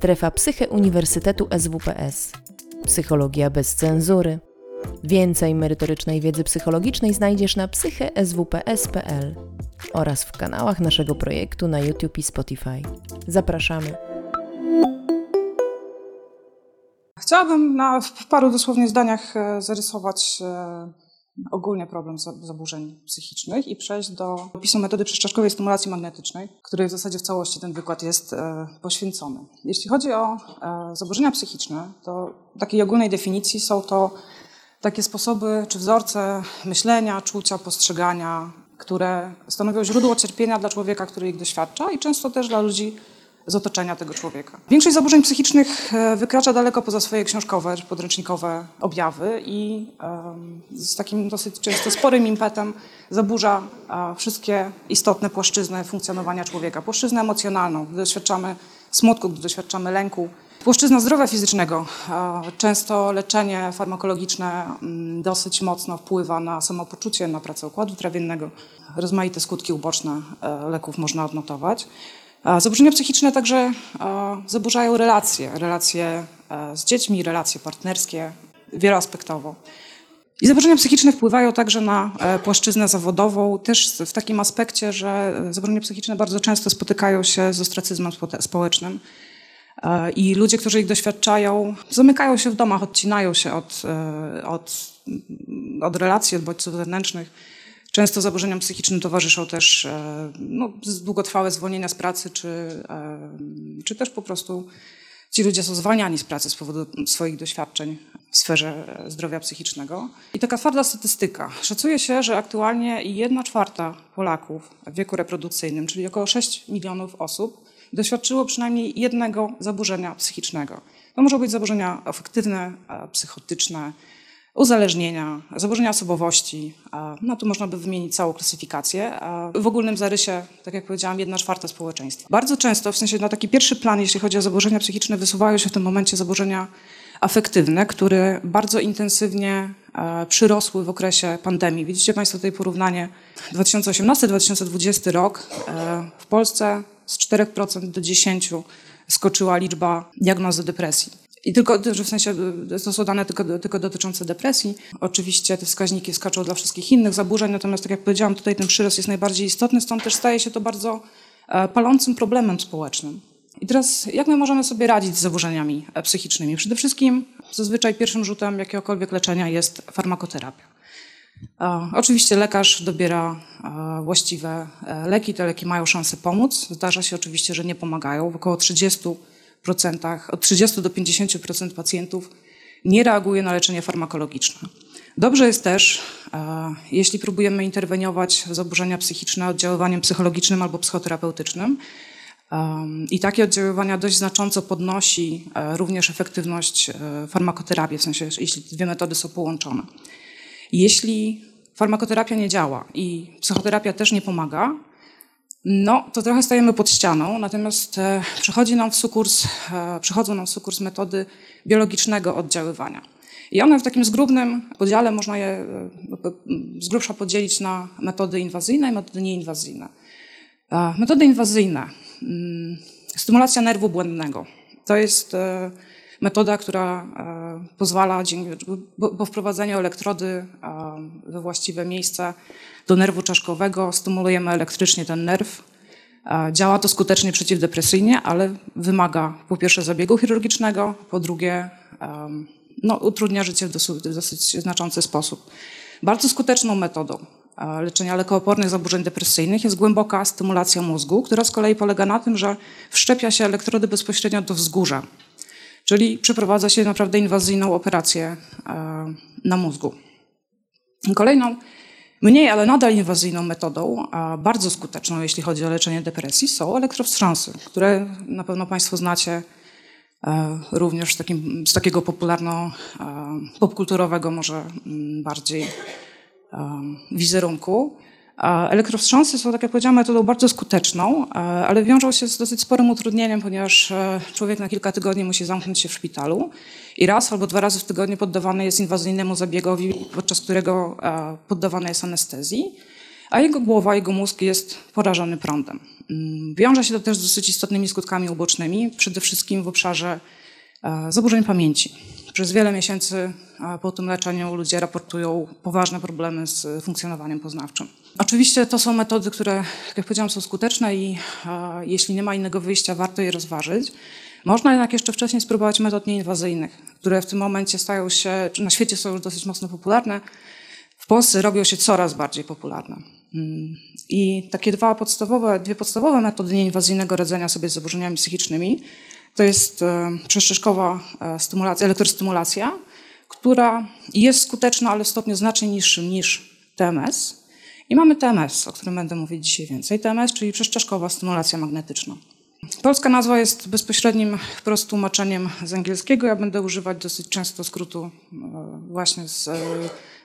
Strefa Psyche Uniwersytetu SWPS. Psychologia bez cenzury. Więcej merytorycznej wiedzy psychologicznej znajdziesz na psycheswps.pl oraz w kanałach naszego projektu na YouTube i Spotify. Zapraszamy. Chciałabym na, w paru dosłownie zdaniach e, zarysować e, ogólnie problem zaburzeń psychicznych i przejść do opisu metody przeszczaszkowej stymulacji magnetycznej, której w zasadzie w całości ten wykład jest e, poświęcony. Jeśli chodzi o zaburzenia psychiczne, to takiej ogólnej definicji są to takie sposoby czy wzorce myślenia, czucia, postrzegania, które stanowią źródło cierpienia dla człowieka, który ich doświadcza i często też dla ludzi z otoczenia tego człowieka. Większość zaburzeń psychicznych e, wykracza daleko poza swoje książkowe czy podręcznikowe objawy i z takim dosyć często sporym impetem zaburza wszystkie istotne płaszczyzny funkcjonowania człowieka. Płaszczyznę emocjonalną, gdy doświadczamy smutku, gdy doświadczamy lęku, Płaszczyzna zdrowia fizycznego. Często leczenie farmakologiczne mm, dosyć mocno wpływa na samopoczucie, na pracę układu trawiennego. Rozmaite skutki uboczne e, leków można odnotować. Zaburzenia psychiczne także zaburzają relacje, relacje e, z dziećmi, relacje partnerskie, wieloaspektowo. I zaburzenia psychiczne wpływają także na e, płaszczyznę zawodową, też w takim aspekcie, że zaburzenia psychiczne bardzo często spotykają się z ostracyzmem społecznym. E, I ludzie, którzy ich doświadczają, zamykają się w domach, odcinają się od, od, od relacji, od bodźców zewnętrznych Często zaburzeniom psychicznym towarzyszą też e, no, długotrwałe zwolnienia z pracy, czy, e, czy też po prostu ci ludzie są zwalniani z pracy z powodu swoich doświadczeń w sferze zdrowia psychicznego. I taka twarda statystyka. Szacuje się, że aktualnie jedna czwarta Polaków w wieku reprodukcyjnym, czyli około 6 milionów osób, doświadczyło przynajmniej jednego zaburzenia psychicznego. To mogą być zaburzenia afektywne, e, psychotyczne, uzależnienia, zaburzenia osobowości. No tu można by wymienić całą klasyfikację. W ogólnym zarysie, tak jak powiedziałam, jedna czwarta społeczeństwa. Bardzo często, w sensie na taki pierwszy plan, jeśli chodzi o zaburzenia psychiczne, wysuwają się w tym momencie zaburzenia afektywne, które bardzo intensywnie przyrosły w okresie pandemii. Widzicie Państwo tutaj porównanie 2018-2020 rok. W Polsce z 4% do 10% skoczyła liczba diagnozy depresji. I tylko, że w sensie to są dane tylko, tylko dotyczące depresji. Oczywiście te wskaźniki skaczą dla wszystkich innych zaburzeń, natomiast tak jak powiedziałam, tutaj ten przyrost jest najbardziej istotny, stąd też staje się to bardzo e, palącym problemem społecznym. I teraz, jak my możemy sobie radzić z zaburzeniami e, psychicznymi? Przede wszystkim, zazwyczaj pierwszym rzutem jakiegokolwiek leczenia jest farmakoterapia. Oczywiście lekarz dobiera e, właściwe leki, te leki mają szansę pomóc. Zdarza się oczywiście, że nie pomagają. W około 30 od 30 do 50% pacjentów nie reaguje na leczenie farmakologiczne. Dobrze jest też, e, jeśli próbujemy interweniować w zaburzenia psychiczne oddziaływaniem psychologicznym albo psychoterapeutycznym. I takie oddziaływania dość znacząco podnosi e, również efektywność e, farmakoterapii, w sensie jeśli dwie metody są połączone. Jeśli farmakoterapia nie działa i psychoterapia też nie pomaga, no, to trochę stajemy pod ścianą, natomiast e, przychodzi nam w sukurs, e, przychodzą nam w sukurs metody biologicznego oddziaływania. I one w takim zgrubnym podziale można je e, z grubsza podzielić na metody inwazyjne i metody nieinwazyjne. Metody inwazyjne. Mm, stymulacja nerwu błędnego. To jest metoda, która pozwala po wprowadzeniu elektrody we właściwe miejsce do nerwu czaszkowego, stymulujemy elektrycznie ten nerw. Działa to skutecznie przeciwdepresyjnie, ale wymaga po pierwsze zabiegu chirurgicznego, po drugie no, utrudnia życie w dosyć, w dosyć znaczący sposób. Bardzo skuteczną metodą leczenia lekoopornych zaburzeń depresyjnych jest głęboka stymulacja mózgu, która z kolei polega na tym, że wszczepia się elektrody bezpośrednio do wzgórza, czyli przeprowadza się naprawdę inwazyjną operację na mózgu. Kolejną Mniej, ale nadal inwazyjną metodą, a bardzo skuteczną, jeśli chodzi o leczenie depresji, są elektrowstrząsy, które na pewno Państwo znacie e, również z, takim, z takiego popularno e, popkulturowego może mm, bardziej e, wizerunku. Elektrowstrząsy są, tak jak powiedziałam, metodą bardzo skuteczną, ale wiążą się z dosyć sporym utrudnieniem, ponieważ człowiek na kilka tygodni musi zamknąć się w szpitalu i raz albo dwa razy w tygodniu poddawany jest inwazyjnemu zabiegowi, podczas którego poddawany jest anestezji. a jego głowa, jego mózg jest porażony prądem. Mm, wiąże się to też z dosyć istotnymi skutkami ubocznymi, przede wszystkim w obszarze e, zaburzeń pamięci. Przez wiele miesięcy po tym leczeniu ludzie raportują poważne problemy z funkcjonowaniem poznawczym. Oczywiście to są metody, które, jak powiedziałam, są skuteczne i jeśli nie ma innego wyjścia, warto je rozważyć. Można jednak jeszcze wcześniej spróbować metod nieinwazyjnych, które w tym momencie stają się, czy na świecie są już dosyć mocno popularne. W Polsce robią się coraz bardziej popularne. Mm. I takie dwa podstawowe, dwie podstawowe metody nieinwazyjnego radzenia sobie z zaburzeniami psychicznymi to jest e, przestrzeszkowa e, stymulacja, elektrostymulacja, która jest skuteczna, ale w stopniu znacznie niższym niż TMS. I mamy TMS, o którym będę mówić dzisiaj więcej. TMS, czyli przestrzeszkowa stymulacja magnetyczna. Polska nazwa jest bezpośrednim wprost tłumaczeniem z angielskiego. Ja będę używać dosyć często skrótu e, właśnie z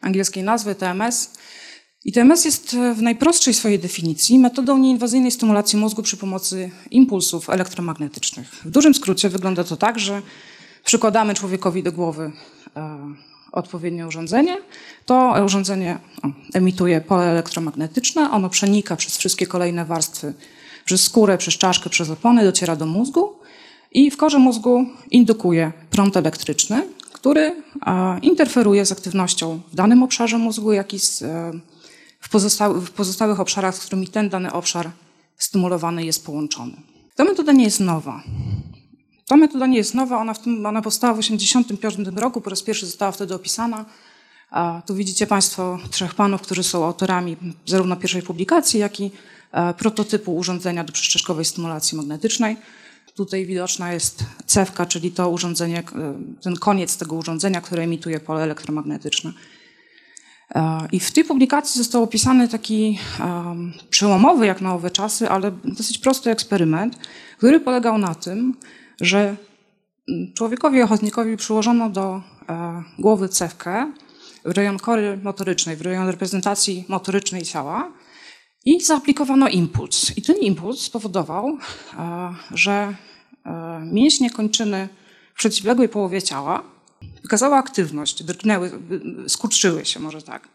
angielskiej nazwy TMS. I TMS jest w najprostszej swojej definicji metodą nieinwazyjnej stymulacji mózgu przy pomocy impulsów elektromagnetycznych. W dużym skrócie wygląda to tak, że przykładamy człowiekowi do głowy e, odpowiednie urządzenie. To urządzenie emituje pole elektromagnetyczne, ono przenika przez wszystkie kolejne warstwy, przez skórę, przez czaszkę, przez opony, dociera do mózgu i w korze mózgu indukuje prąd elektryczny, który interferuje z aktywnością w danym obszarze mózgu, jak i z, e, w, pozostałych, w pozostałych obszarach, z którymi ten dany obszar stymulowany jest połączony. Ta metoda nie jest nowa. Ta metoda nie jest nowa, ona, w tym, ona powstała w 1985 roku, po raz pierwszy została wtedy opisana. A tu widzicie Państwo trzech panów, którzy są autorami zarówno pierwszej publikacji, jak i e, prototypu urządzenia do przeszczeszkowej stymulacji magnetycznej. Tutaj widoczna jest cewka, czyli to urządzenie, e, ten koniec tego urządzenia, które emituje pole elektromagnetyczne. E, I w tej publikacji został opisany taki um, przełomowy jak na owe czasy, ale dosyć prosty eksperyment, który polegał na tym, że mm, człowiekowi ochotnikowi przyłożono do e, głowy cewkę w rejon kory motorycznej, w rejon reprezentacji motorycznej ciała i zaaplikowano impuls. I ten impuls spowodował, e, że e, mięśnie kończyny w przeciwległej połowie ciała wykazały aktywność, drgnęły, skurczyły się może tak.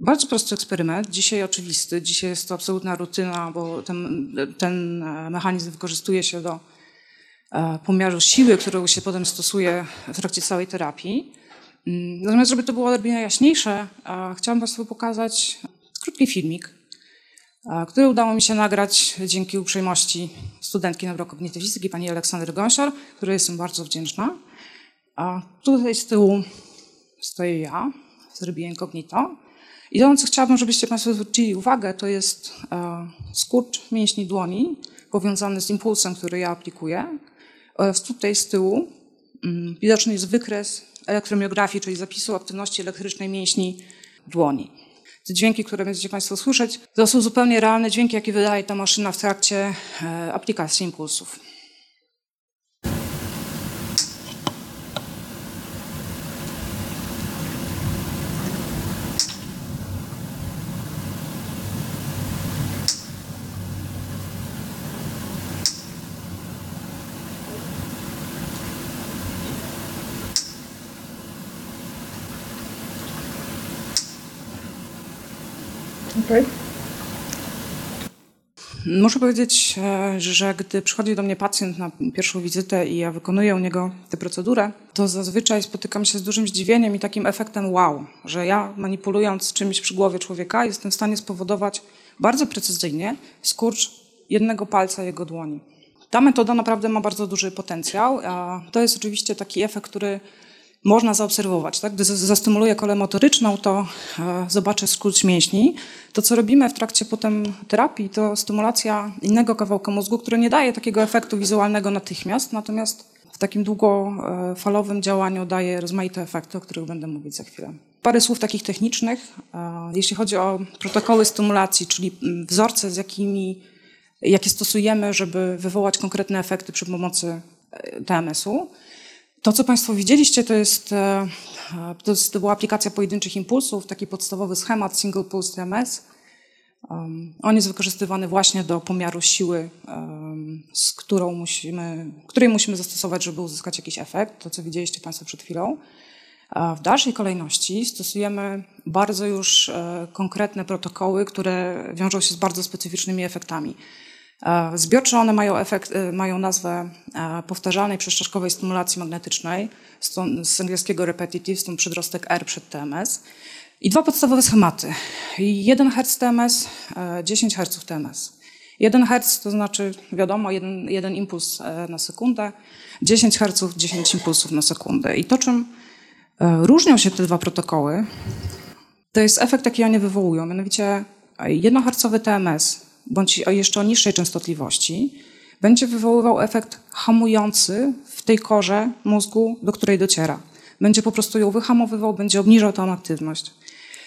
Bardzo prosty eksperyment, dzisiaj oczywisty, dzisiaj jest to absolutna rutyna, bo ten, ten mechanizm wykorzystuje się do pomiaru siły, którą się potem stosuje w trakcie całej terapii. Mm, natomiast, żeby to było odrobinę jaśniejsze, e, chciałam Państwu pokazać krótki filmik, e, który udało mi się nagrać dzięki uprzejmości studentki neurokognitywistyki, pani Aleksandry Gąsior, której jestem bardzo wdzięczna. A tutaj z tyłu stoję ja, zrobię incognito. I to, co chciałabym, żebyście Państwo zwrócili uwagę, to jest skurcz mięśni dłoni powiązany z impulsem, który ja aplikuję. Oraz tutaj z tyłu mm, widoczny jest wykres elektromiografii, czyli zapisu aktywności elektrycznej mięśni dłoni. Te dźwięki, które będziecie Państwo słyszeć, to są zupełnie realne dźwięki, jakie wydaje ta maszyna w trakcie e, aplikacji impulsów. Muszę powiedzieć, e, że gdy przychodzi do mnie pacjent na pierwszą wizytę i ja wykonuję u niego tę procedurę, to zazwyczaj spotykam się z dużym zdziwieniem i takim efektem wow, że ja manipulując czymś przy głowie człowieka jestem w stanie spowodować bardzo precyzyjnie skurcz jednego palca jego dłoni. Ta metoda naprawdę ma bardzo duży potencjał. To jest oczywiście taki efekt, który można zaobserwować. Tak? Gdy zastymuluję kolę motoryczną, to e, zobaczę skrót mięśni. To, co robimy w trakcie potem terapii, to stymulacja innego kawałka mózgu, który nie daje takiego efektu wizualnego natychmiast, natomiast w takim długofalowym działaniu daje rozmaite efekty, o których będę mówić za chwilę. Parę słów takich technicznych. E, jeśli chodzi o protokoły stymulacji, czyli mm, wzorce, z jakimi, jakie stosujemy, żeby wywołać konkretne efekty przy pomocy e, TMS-u, to, co Państwo widzieliście, to jest, e, to, jest, to była aplikacja pojedynczych impulsów, taki podstawowy schemat Single Pulse TMS. Um, on jest wykorzystywany właśnie do pomiaru siły, um, z którą musimy, której musimy zastosować, żeby uzyskać jakiś efekt, to co widzieliście Państwo przed chwilą. W dalszej kolejności stosujemy bardzo już e, konkretne protokoły, które wiążą się z bardzo specyficznymi efektami. E, zbiorczo one mają, efekt, e, mają nazwę powtarzalnej przeszczaszkowej stymulacji magnetycznej, z angielskiego repetitive, stąd przedrostek R przed TMS. I dwa podstawowe schematy. 1 Hz TMS, 10 Hz TMS. 1 Hz to znaczy, wiadomo, jeden, jeden impuls na sekundę, 10 Hz, 10 impulsów na sekundę. I to, czym E, różnią się te dwa protokoły. To jest efekt, jaki one wywołują. Mianowicie jednoharcowy TMS, bądź jeszcze o niższej częstotliwości, będzie wywoływał efekt hamujący w tej korze mózgu, do której dociera. Będzie po prostu ją wyhamowywał, będzie obniżał tą aktywność.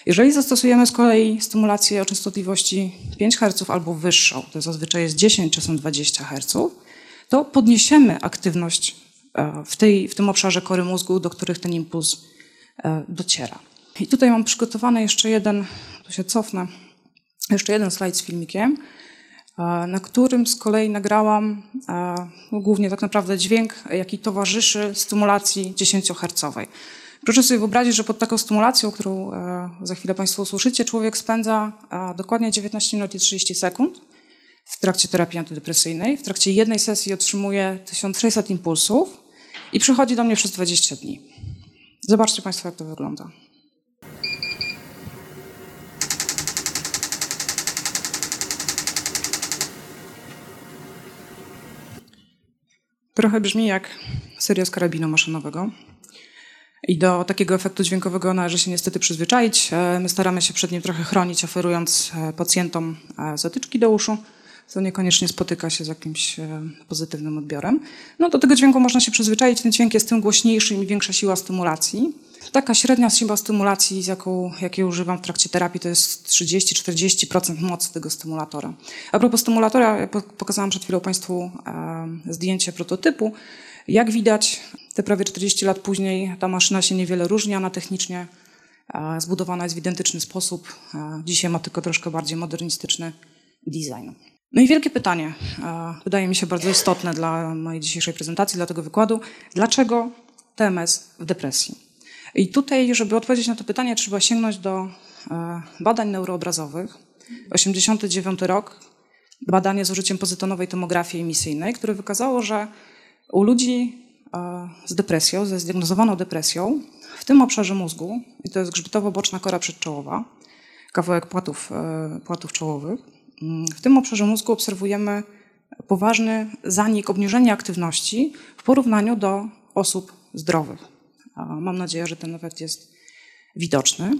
Jeżeli zastosujemy z kolei stymulację o częstotliwości 5 Hz albo wyższą, to zazwyczaj jest 10, czasem 20 Hz, to podniesiemy aktywność E, w, tej, w tym obszarze kory mózgu, do których ten impuls e, dociera. I tutaj mam przygotowany jeszcze jeden, tu się cofnę, jeszcze jeden slajd z filmikiem, e, na którym z kolei nagrałam no, głównie tak naprawdę dźwięk, jaki towarzyszy stymulacji 10-hercowej. Proszę sobie wyobrazić, że pod taką stymulacją, którą za chwilę Państwo usłyszycie, człowiek spędza dokładnie 19 minut i 30 sekund w trakcie terapii antydepresyjnej. W trakcie jednej sesji otrzymuje 1600 impulsów i przychodzi do mnie przez 20 dni. Zobaczcie Państwo, jak to wygląda. Trochę brzmi jak seria z karabinu maszynowego. I do takiego efektu dźwiękowego należy się niestety przyzwyczaić. E, my staramy się przed nim trochę chronić, oferując e, pacjentom e, zatyczki do uszu co niekoniecznie spotyka się z jakimś pozytywnym odbiorem. No do tego dźwięku można się przyzwyczaić, ten dźwięk jest tym głośniejszy i większa siła stymulacji. Taka średnia siła stymulacji, jaką, jakiej używam w trakcie terapii, to jest 30-40% mocy tego stymulatora. A propos stymulatora, pokazałam przed chwilą Państwu e, zdjęcie prototypu. Jak widać, te prawie 40 lat później ta maszyna się niewiele różni, ona technicznie e, zbudowana jest w identyczny sposób. Dzisiaj ma tylko troszkę bardziej modernistyczny design. No i wielkie pytanie, wydaje mi się bardzo istotne dla mojej dzisiejszej prezentacji, dla tego wykładu. Dlaczego TMS w depresji? I tutaj, żeby odpowiedzieć na to pytanie, trzeba sięgnąć do e, badań neuroobrazowych. 89 rok, badanie z użyciem pozytonowej tomografii emisyjnej, które wykazało, że u ludzi e, z depresją, ze zdiagnozowaną depresją, w tym obszarze mózgu, i to jest grzbietowo-boczna kora przedczołowa, kawałek płatów, e, płatów czołowych, w tym obszarze mózgu obserwujemy poważny zanik, obniżenie aktywności w porównaniu do osób zdrowych. Mam nadzieję, że ten efekt jest widoczny.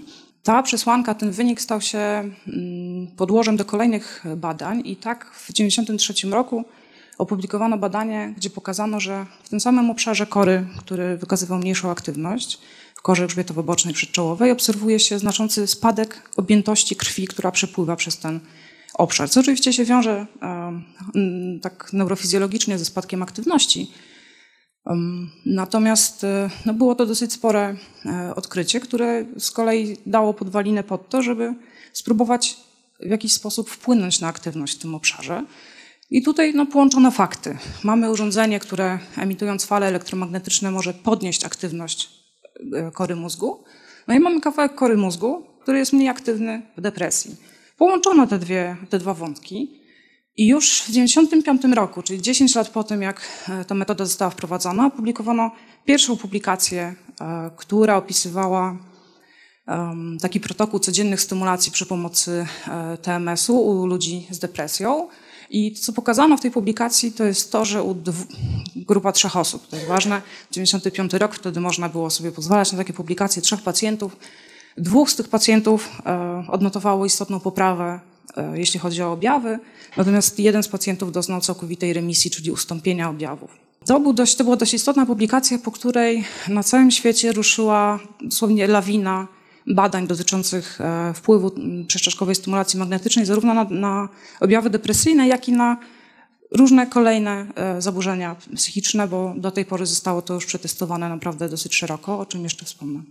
Ta przesłanka, ten wynik stał się mm, podłożem do kolejnych badań i tak w 1993 roku opublikowano badanie, gdzie pokazano, że w tym samym obszarze kory, który wykazywał mniejszą aktywność, w korze grzbietowo-bocznej przedczołowej, obserwuje się znaczący spadek objętości krwi, która przepływa przez ten obszar, co oczywiście się wiąże tak neurofizjologicznie ze spadkiem aktywności. Natomiast e, no było to dosyć spore e, odkrycie, które z kolei dało podwalinę pod to, żeby spróbować w jakiś sposób wpłynąć na aktywność w tym obszarze. I tutaj no, połączono fakty. Mamy urządzenie, które emitując fale elektromagnetyczne może podnieść aktywność e, kory mózgu. No i mamy kawałek kory mózgu, który jest mniej aktywny w depresji. Połączono te, dwie, te dwa wątki i już w 1995 roku, czyli 10 lat po tym, jak e, ta metoda została wprowadzona, opublikowano pierwszą publikację, e, która opisywała taki protokół codziennych stymulacji przy pomocy e, TMS-u u ludzi z depresją. I to, co pokazano w tej publikacji, to jest to, że u grupa trzech osób, to jest ważne, 95 rok, wtedy można było sobie pozwalać na takie publikacje trzech pacjentów, Dwóch z tych pacjentów odnotowało istotną poprawę, jeśli chodzi o objawy, natomiast jeden z pacjentów doznał całkowitej remisji, czyli ustąpienia objawów. To, był dość, to była dość istotna publikacja, po której na całym świecie ruszyła dosłownie lawina badań dotyczących e, wpływu przeszczaszkowej stymulacji magnetycznej zarówno na, na objawy depresyjne, jak i na różne kolejne zaburzenia psychiczne, bo do tej pory zostało to już przetestowane naprawdę dosyć szeroko, o czym jeszcze wspomnę.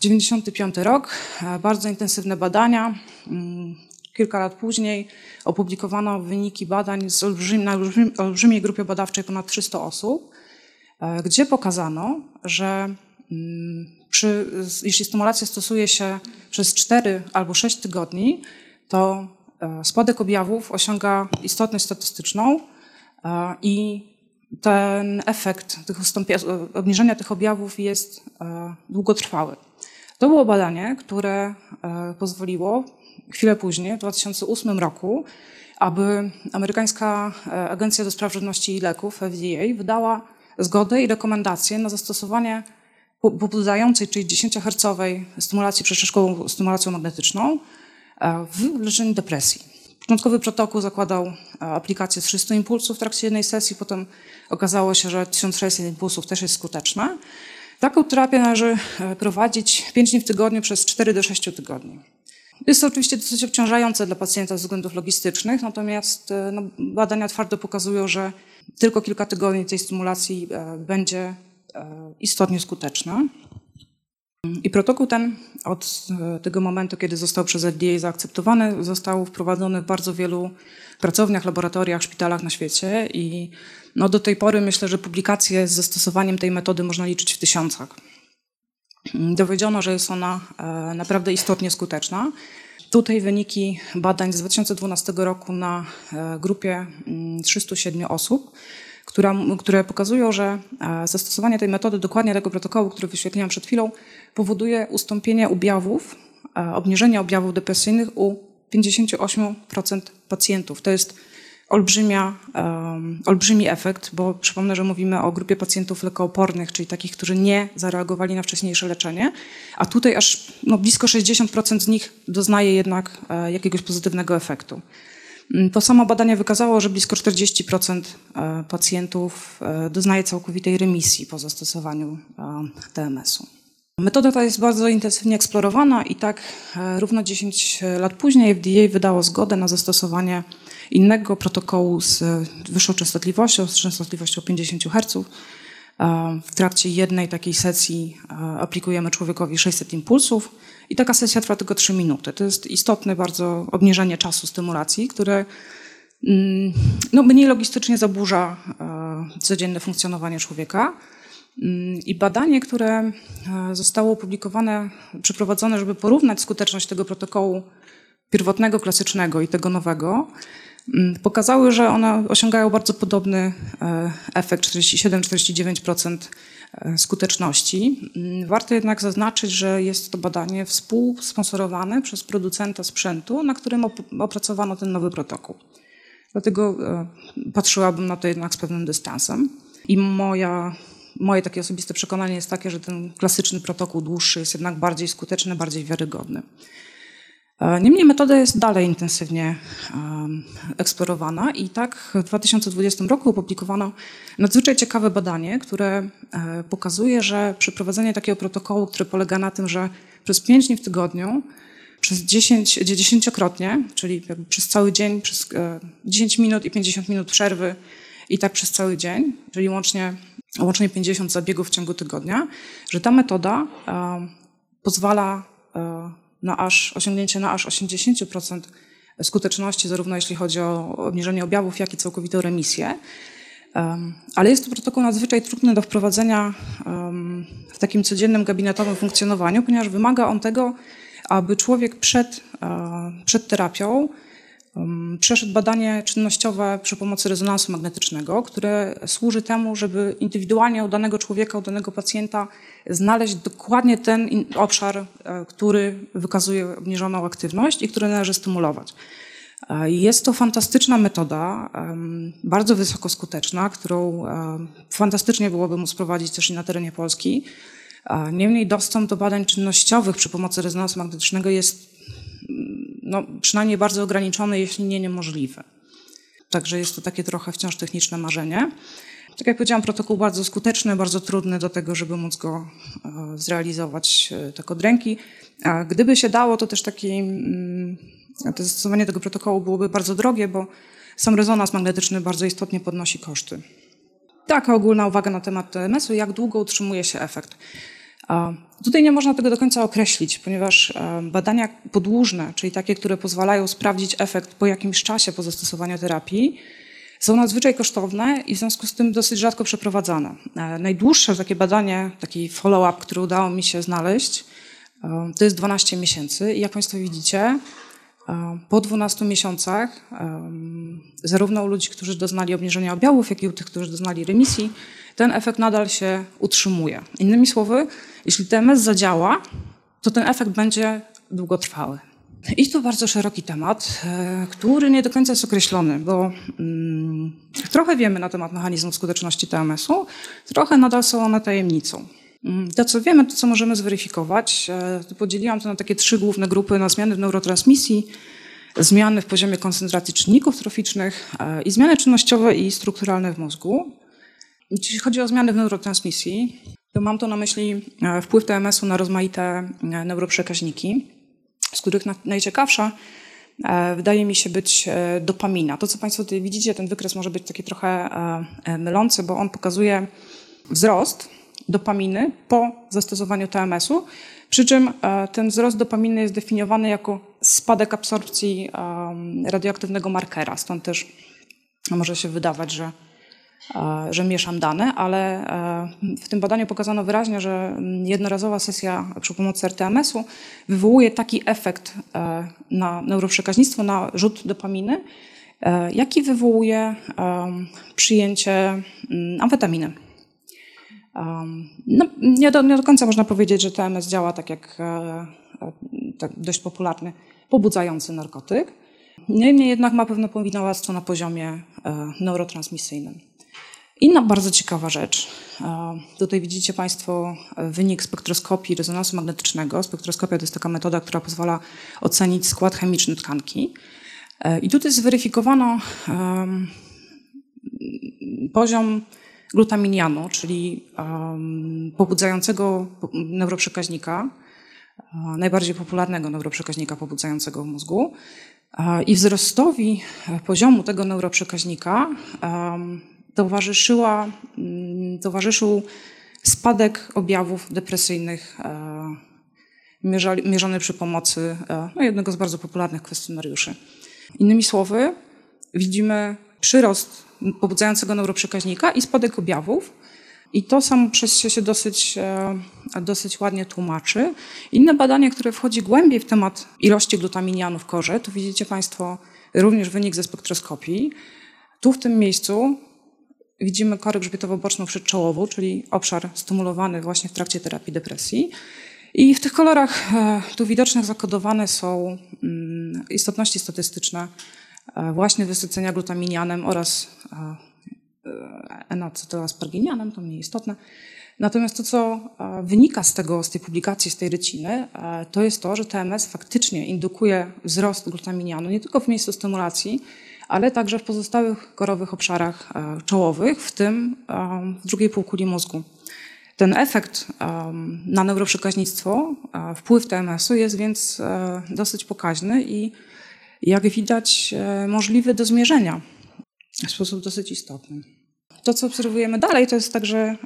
95 rok, e, bardzo intensywne badania. Mm, kilka lat później opublikowano wyniki badań z olbrzym, na olbrzymiej grupie badawczej ponad 300 osób, e, gdzie pokazano, że przy, jeśli stymulację stosuje się przez 4 albo 6 tygodni, to spadek objawów osiąga istotność statystyczną i ten efekt tych obniżenia tych objawów jest długotrwały. To było badanie, które pozwoliło chwilę później, w 2008 roku, aby amerykańska e, Agencja do Spraw Żywności i Leków, FDA, wydała zgodę i rekomendacje na zastosowanie pobudzającej, czyli 10-hercowej stymulacji przestrzeszkową stymulacją magnetyczną e, w leczeniu depresji. Początkowy protokół zakładał e, aplikację 300 impulsów w trakcie jednej sesji, potem okazało się, że 1600 impulsów też jest skuteczna. Taką terapię należy prowadzić 5 dni w tygodniu przez 4 do 6 tygodni. Jest to oczywiście dosyć obciążające dla pacjenta ze względów logistycznych, natomiast e, no, badania twardo pokazują, że tylko kilka tygodni tej stymulacji e, będzie e, istotnie skuteczna. I protokół ten od tego momentu, kiedy został przez FDA zaakceptowany, został wprowadzony w bardzo wielu pracowniach, laboratoriach, szpitalach na świecie i no do tej pory myślę, że publikacje z zastosowaniem tej metody można liczyć w tysiącach. Dowiedziono, że jest ona e, naprawdę istotnie skuteczna. Tutaj wyniki badań z 2012 roku na e, grupie 307 mm, osób, która, które pokazują, że e, zastosowanie tej metody, dokładnie tego protokołu, który wyświetliłam przed chwilą, powoduje ustąpienie objawów, obniżenie objawów depresyjnych u 58% pacjentów. To jest olbrzymia, um, olbrzymi efekt, bo przypomnę, że mówimy o grupie pacjentów lekoopornych, czyli takich, którzy nie zareagowali na wcześniejsze leczenie, a tutaj aż no, blisko 60% z nich doznaje jednak e, jakiegoś pozytywnego efektu. Mm, to samo badanie wykazało, że blisko 40% e, pacjentów e, doznaje całkowitej remisji po zastosowaniu e, TMS-u. Metoda ta jest bardzo intensywnie eksplorowana i tak równo 10 lat później FDA wydało zgodę na zastosowanie innego protokołu z wyższą częstotliwością, z częstotliwością 50 Hz. W trakcie jednej takiej sesji aplikujemy człowiekowi 600 impulsów i taka sesja trwa tylko 3 minuty. To jest istotne bardzo obniżenie czasu stymulacji, które mm, no, mniej logistycznie zaburza codzienne funkcjonowanie człowieka. Mm, I badanie, które zostało opublikowane, przeprowadzone, żeby porównać skuteczność tego protokołu pierwotnego, klasycznego i tego nowego, pokazały, że one osiągają bardzo podobny e, efekt 47-49% e, skuteczności. Mm, warto jednak zaznaczyć, że jest to badanie współsponsorowane przez producenta sprzętu, na którym opracowano ten nowy protokół. Dlatego e, patrzyłabym na to jednak z pewnym dystansem. I moja, moje takie osobiste przekonanie jest takie, że ten klasyczny protokół dłuższy jest jednak bardziej skuteczny, bardziej wiarygodny. E, niemniej metoda jest dalej intensywnie eksplorowana i tak w 2020 roku opublikowano nadzwyczaj ciekawe badanie, które e, pokazuje, że przeprowadzenie takiego protokołu, który polega na tym, że przez 5 dni w tygodniu, przez 10, dziesięciokrotnie, czyli przez cały dzień, przez 10 e, minut i 50 minut przerwy i tak przez cały dzień, czyli łącznie, łącznie 50 zabiegów w ciągu tygodnia, że ta metoda pozwala na aż, osiągnięcie na aż 80% skuteczności, zarówno jeśli chodzi o obniżenie objawów, jak i całkowitą remisję. Ale jest to protokół nadzwyczaj trudny do wprowadzenia w takim codziennym gabinetowym funkcjonowaniu, ponieważ wymaga on tego, aby człowiek przed, e, przed terapią przeszedł badanie czynnościowe przy pomocy rezonansu magnetycznego, które służy temu, żeby indywidualnie u danego człowieka, u danego pacjenta znaleźć dokładnie ten obszar, e, który wykazuje obniżoną aktywność i który należy stymulować. E, jest to fantastyczna metoda, bardzo wysoko skuteczna, którą fantastycznie byłoby móc prowadzić też i na terenie Polski. Niemniej dostęp do badań czynnościowych przy pomocy rezonansu magnetycznego jest no, przynajmniej bardzo ograniczony, jeśli nie niemożliwy. Także jest to takie trochę wciąż techniczne marzenie. Tak jak powiedziałam, protokół bardzo skuteczny, bardzo trudny do tego, żeby móc go e, zrealizować e, tak od ręki. A gdyby się dało, to też taki, mm, to zastosowanie tego protokołu byłoby bardzo drogie, bo sam rezonans magnetyczny bardzo istotnie podnosi koszty. Taka ogólna uwaga na temat TMS-u, jak długo utrzymuje się efekt. Tutaj nie można tego do końca określić, ponieważ e, badania podłużne, czyli takie, które pozwalają sprawdzić efekt po jakimś czasie po zastosowaniu terapii, są nadzwyczaj kosztowne i w związku z tym dosyć rzadko przeprowadzane. E, najdłuższe takie badanie, taki follow-up, który udało mi się znaleźć, e, to jest 12 miesięcy i jak Państwo widzicie, po 12 miesiącach, zarówno u ludzi, którzy doznali obniżenia objawów, jak i u tych, którzy doznali remisji, ten efekt nadal się utrzymuje. Innymi słowy, jeśli TMS zadziała, to ten efekt będzie długotrwały. I to bardzo szeroki temat, e, który nie do końca jest określony, bo mm, trochę wiemy na temat mechanizmów skuteczności TMS-u, trochę nadal są one tajemnicą. Mm, to, co wiemy, to, co możemy zweryfikować, to podzieliłam to na takie trzy główne grupy, na zmiany w neurotransmisji, zmiany w poziomie koncentracji czynników troficznych i zmiany czynnościowe i strukturalne w mózgu. Jeśli chodzi o zmiany w neurotransmisji, to mam to na myśli e, wpływ TMS-u na rozmaite e, neuroprzekaźniki z których najciekawsza e, wydaje mi się być dopamina. To, co Państwo tutaj widzicie, ten wykres może być taki trochę mylący, bo on pokazuje wzrost dopaminy po zastosowaniu TMS-u, przy czym ten wzrost dopaminy jest definiowany jako spadek absorpcji radioaktywnego markera. Stąd też może się wydawać, że że mieszam dane, ale w tym badaniu pokazano wyraźnie, że jednorazowa sesja przy pomocy RTMS-u wywołuje taki efekt na neuroprzekaźnictwo, na rzut dopaminy, jaki wywołuje przyjęcie amfetaminy. No, nie, do, nie do końca można powiedzieć, że TMS działa tak jak tak dość popularny, pobudzający narkotyk. Niemniej jednak ma pewne powinowactwo na poziomie neurotransmisyjnym. Inna bardzo ciekawa rzecz. Tutaj widzicie Państwo wynik spektroskopii rezonansu magnetycznego. Spektroskopia to jest taka metoda, która pozwala ocenić skład chemiczny tkanki. E, I tutaj zweryfikowano poziom glutaminianu, czyli pobudzającego neuroprzekaźnika, najbardziej popularnego neuroprzekaźnika pobudzającego w mózgu. I wzrostowi poziomu tego neuroprzekaźnika towarzyszyła, mm, towarzyszył spadek objawów depresyjnych e, mierzony przy pomocy e, no, jednego z bardzo popularnych kwestionariuszy. Innymi słowy, widzimy przyrost pobudzającego neuroprzekaźnika i spadek objawów. I to samo przez się, się dosyć, e, dosyć ładnie tłumaczy. Inne badanie, które wchodzi głębiej w temat ilości glutaminianu w korze, to widzicie Państwo również wynik ze spektroskopii. Tu w tym miejscu widzimy korę grzbietowo-boczną przedczołową, czyli obszar stymulowany właśnie w trakcie terapii depresji. I w tych kolorach e, tu widocznych zakodowane są mm, istotności statystyczne e, właśnie wysycenia glutaminianem oraz enacetylasparginianem, e, to mniej istotne. Natomiast to, co wynika z tego, z tej publikacji, z tej ryciny, to jest to, że TMS faktycznie indukuje wzrost glutaminianu nie tylko w miejscu stymulacji, ale także w pozostałych korowych obszarach e, czołowych, w tym e, w drugiej półkuli mózgu. Ten efekt e, na neuroprzekaźnictwo, wpływ TMS-u jest więc dosyć pokaźny i jak widać możliwy do zmierzenia w sposób dosyć istotny. To, co obserwujemy dalej, to jest także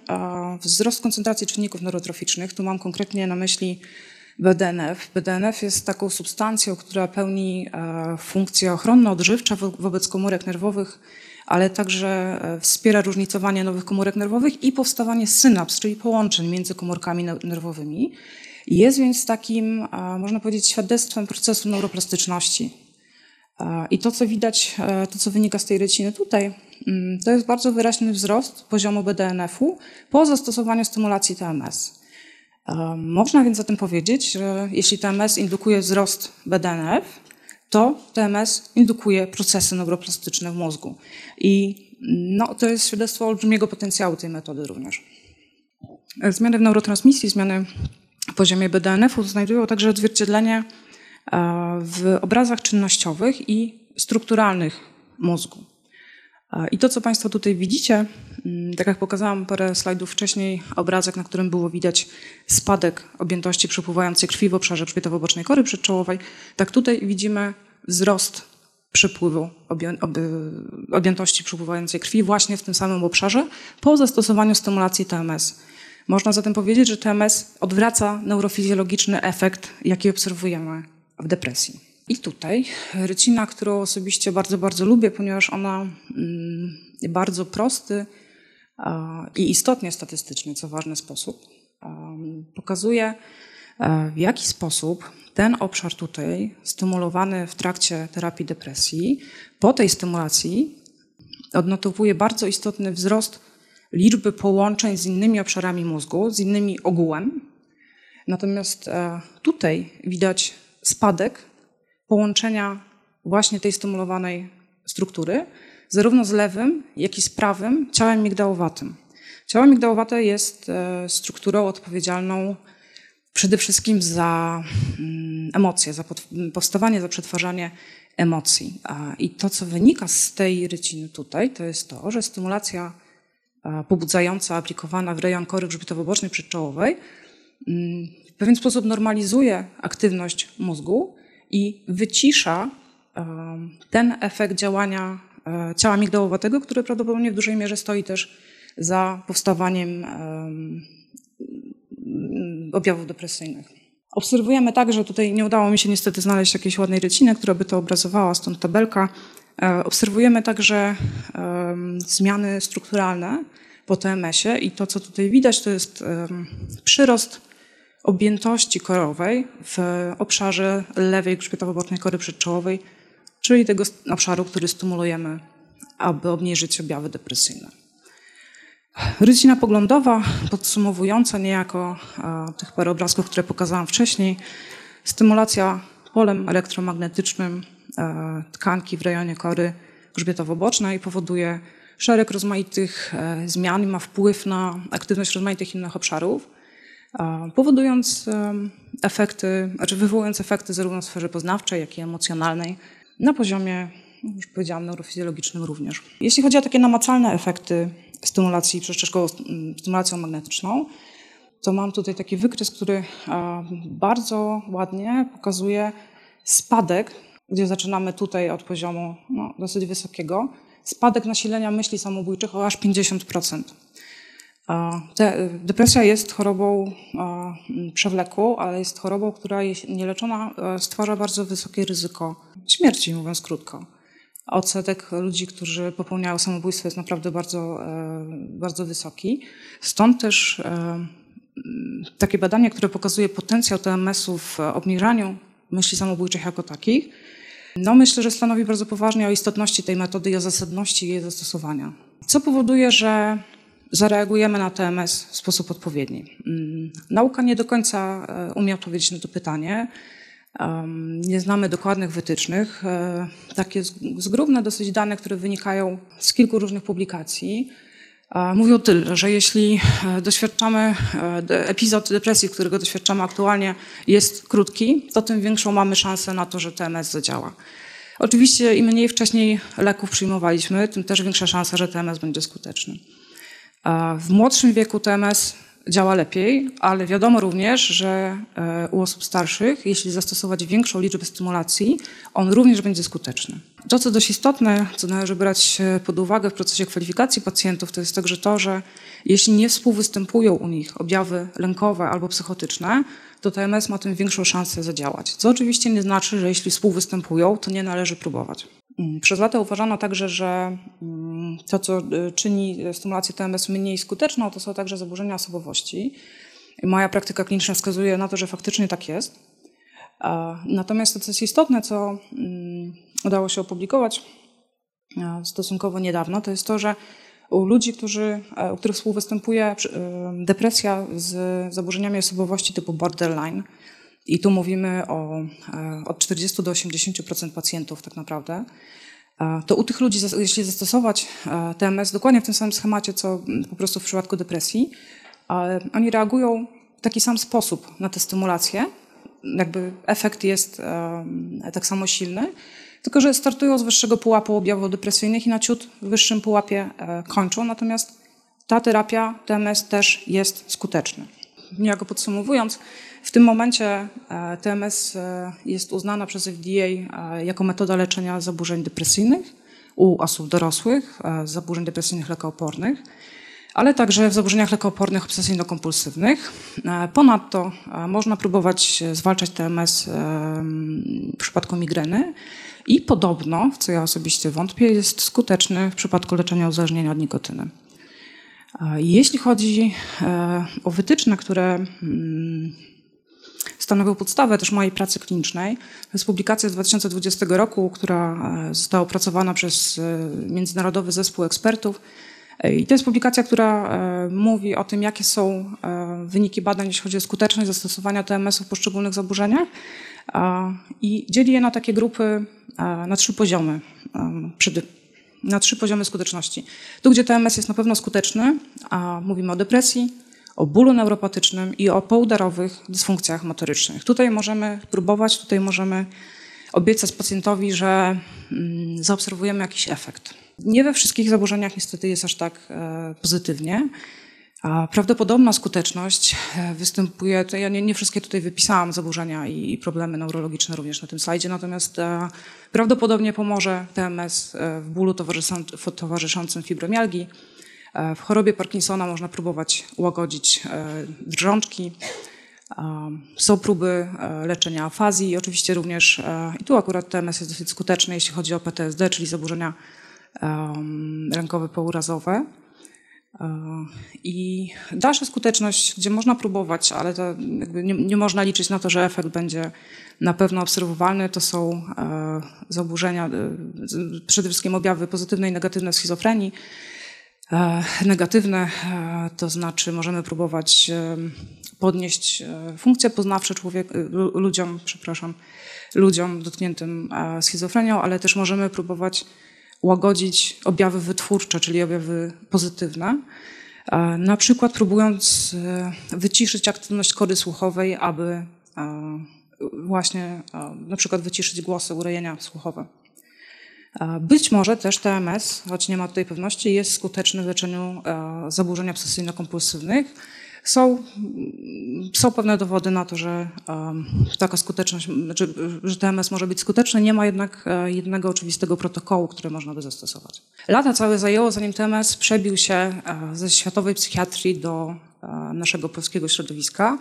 wzrost koncentracji czynników neurotroficznych. Tu mam konkretnie na myśli BDNF. BDNF jest taką substancją, która pełni e, funkcję ochronno-odżywcza wobec komórek nerwowych, ale także e, wspiera różnicowanie nowych komórek nerwowych i powstawanie synaps, czyli połączeń między komórkami nerwowymi. Jest więc takim, e, można powiedzieć, świadectwem procesu neuroplastyczności. I to, co widać, to, co wynika z tej ryciny tutaj, mm, to jest bardzo wyraźny wzrost poziomu BDNF-u po zastosowaniu stymulacji TMS. Można więc zatem powiedzieć, że jeśli TMS indukuje wzrost BDNF, to TMS indukuje procesy neuroplastyczne w mózgu. I no, to jest świadectwo olbrzymiego potencjału tej metody również. Zmiany w neurotransmisji, zmiany w poziomie BDNF-u znajdują także odzwierciedlenie w obrazach czynnościowych i strukturalnych mózgu. I to, co Państwo tutaj widzicie, mm, tak jak pokazałam parę slajdów wcześniej, obrazek, na którym było widać spadek objętości przepływającej krwi w obszarze grzbietowo-bocznej kory przedczołowej, tak tutaj widzimy wzrost przepływu objętości przepływającej krwi właśnie w tym samym obszarze po zastosowaniu stymulacji TMS. Można zatem powiedzieć, że TMS odwraca neurofizjologiczny efekt, jaki obserwujemy w depresji. I tutaj rycina, którą osobiście bardzo, bardzo lubię, ponieważ ona mm, bardzo prosty i istotnie statystyczny, co ważny sposób, pokazuje, e, w jaki sposób ten obszar tutaj, stymulowany w trakcie terapii depresji, po tej stymulacji odnotowuje bardzo istotny wzrost liczby połączeń z innymi obszarami mózgu, z innymi ogółem. Natomiast e, tutaj widać spadek połączenia właśnie tej stymulowanej struktury, zarówno z lewym, jak i z prawym ciałem migdałowatym. Ciało migdałowate jest e, strukturą odpowiedzialną przede wszystkim za mm, emocje, za powstawanie, za przetwarzanie emocji. I to, co wynika z tej ryciny tutaj, to jest to, że stymulacja pobudzająca aplikowana w rejon kory grzbietowo-bocznej przedczołowej mm, w pewien sposób normalizuje aktywność mózgu i wycisza ten efekt działania e, ciała migdałowatego, który prawdopodobnie w dużej mierze stoi też za powstawaniem objawów depresyjnych. Obserwujemy także, tutaj nie udało mi się niestety znaleźć jakiejś ładnej ryciny, która by to obrazowała, stąd tabelka. E, obserwujemy także zmiany strukturalne po TMS-ie i to, co tutaj widać, to jest przyrost objętości korowej w obszarze lewej grzbietowo-bocznej kory przedczołowej, czyli tego obszaru, który stymulujemy, aby obniżyć objawy depresyjne. Rycina poglądowa, podsumowująca niejako tych parę obrazków, które pokazałam wcześniej, stymulacja polem elektromagnetycznym e, tkanki w rejonie kory grzbietowo-bocznej powoduje szereg rozmaitych e, zmian i ma wpływ na aktywność rozmaitych innych obszarów, powodując efekty, znaczy wywołując efekty zarówno w sferze poznawczej, jak i emocjonalnej na poziomie, już powiedziałam, neurofizjologicznym również. Jeśli chodzi o takie namacalne efekty stymulacji przeszczepkową stymulacją magnetyczną, to mam tutaj taki wykres, który bardzo ładnie pokazuje spadek, gdzie zaczynamy tutaj od poziomu no, dosyć wysokiego, spadek nasilenia myśli samobójczych o aż 50%. Depresja jest chorobą przewlekłą, ale jest chorobą, która nieleczona stwarza bardzo wysokie ryzyko śmierci, mówiąc krótko odsetek ludzi, którzy popełniają samobójstwo jest naprawdę bardzo, e, bardzo wysoki. Stąd też e, takie badanie, które pokazuje potencjał TMS-u w obniżaniu myśli samobójczych jako takich, no myślę, że stanowi bardzo poważnie o istotności tej metody i o zasadności jej zastosowania. Co powoduje, że zareagujemy na TMS w sposób odpowiedni. Mm, nauka nie do końca e, umie odpowiedzieć na to pytanie. Nie znamy dokładnych wytycznych. E, takie zgrubne dosyć dane, które wynikają z kilku różnych publikacji, mówią tyle, że jeśli e, doświadczamy, e, epizod depresji, którego doświadczamy aktualnie, jest krótki, to tym większą mamy szansę na to, że TMS zadziała. Oczywiście im mniej wcześniej leków przyjmowaliśmy, tym też większa szansa, że TMS będzie skuteczny. W młodszym wieku TMS działa lepiej, ale wiadomo również, że e, u osób starszych, jeśli zastosować większą liczbę stymulacji, on również będzie skuteczny. To, co dość istotne, co należy brać e, pod uwagę w procesie kwalifikacji pacjentów, to jest także to, że jeśli nie współwystępują u nich objawy lękowe albo psychotyczne, to TMS ma tym większą szansę zadziałać. Co oczywiście nie znaczy, że jeśli współwystępują, to nie należy próbować. Mm, przez lata uważano także, że mm, to, co y, czyni stymulację TMS mniej skuteczną, to są także zaburzenia osobowości. Moja praktyka kliniczna wskazuje na to, że faktycznie tak jest. Natomiast to, co jest istotne, co mm, udało się opublikować stosunkowo niedawno, to jest to, że u ludzi, którzy, e, u których współwystępuje y, depresja z zaburzeniami osobowości typu borderline, i tu mówimy o e, od 40 do 80% pacjentów tak naprawdę. E, to u tych ludzi, jeśli zastosować e, TMS dokładnie w tym samym schemacie, co po prostu w przypadku depresji, oni reagują w taki sam sposób na tę stymulację. Jakby efekt jest tak samo silny, tylko że startują z wyższego pułapu objawów depresyjnych i na ciut wyższym pułapie kończą. Natomiast ta terapia TMS też jest skuteczna. Niejako podsumowując, w tym momencie e, TMS e, jest uznana przez FDA e, jako metoda leczenia zaburzeń depresyjnych u osób dorosłych, zaburzeń depresyjnych lekoopornych. ale także w zaburzeniach lekoopornych obsesyjno-kompulsywnych. Ponadto można próbować zwalczać TMS w przypadku migreny i podobno, w co ja osobiście wątpię, jest skuteczny w przypadku leczenia uzależnienia od nikotyny. Jeśli chodzi o wytyczne, które mm, stanowią podstawę też mojej pracy klinicznej. To jest publikacja z 2020 roku, która e, została opracowana przez e, Międzynarodowy Zespół Ekspertów. E, I to jest publikacja, która mówi o tym, jakie są wyniki badań, jeśli chodzi o skuteczność zastosowania TMS-u w poszczególnych zaburzeniach. I dzieli je na takie grupy, na trzy poziomy, na trzy poziomy skuteczności. Tu, gdzie TMS jest na pewno skuteczny, mówimy o depresji, o bólu neuropatycznym i o poudarowych dysfunkcjach motorycznych. Tutaj możemy próbować, tutaj możemy obiecać pacjentowi, że mm, zaobserwujemy jakiś efekt. Nie we wszystkich zaburzeniach niestety jest aż tak e, pozytywnie. A prawdopodobna skuteczność e, występuje, ja nie, nie, wszystkie tutaj wypisałam zaburzenia i, problemy neurologiczne również na tym slajdzie, natomiast e, prawdopodobnie pomoże TMS w bólu towarzyszącym fibromialgii, w chorobie Parkinsona można próbować łagodzić e, drżączki. E, są próby leczenia afazji i oczywiście również, i tu akurat TMS jest dosyć skuteczny, jeśli chodzi o PTSD, czyli zaburzenia rękowe pourazowe. I dalsza skuteczność, gdzie można próbować, ale to nie, nie, można liczyć na to, że efekt będzie na pewno obserwowalny, to są zaburzenia, przede wszystkim objawy pozytywne i negatywne schizofrenii. E, negatywne, e, to znaczy możemy próbować e, podnieść funkcje poznawcze człowiek, ludziom, przepraszam, ludziom dotkniętym schizofrenią, ale też możemy próbować łagodzić objawy wytwórcze, czyli objawy pozytywne. Na przykład próbując wyciszyć aktywność kory słuchowej, aby właśnie na przykład wyciszyć głosy, urojenia słuchowe. Być może też TMS, choć nie ma tutaj pewności, jest skuteczny w leczeniu e, zaburzeń obsesyjno-kompulsywnych. Są, są pewne dowody na to, że taka skuteczność, znaczy, że TMS może być skuteczny, nie ma jednak e, jednego oczywistego protokołu, który można by zastosować. Lata całe zajęło, zanim TMS przebił się e, ze światowej psychiatrii do naszego polskiego środowiska.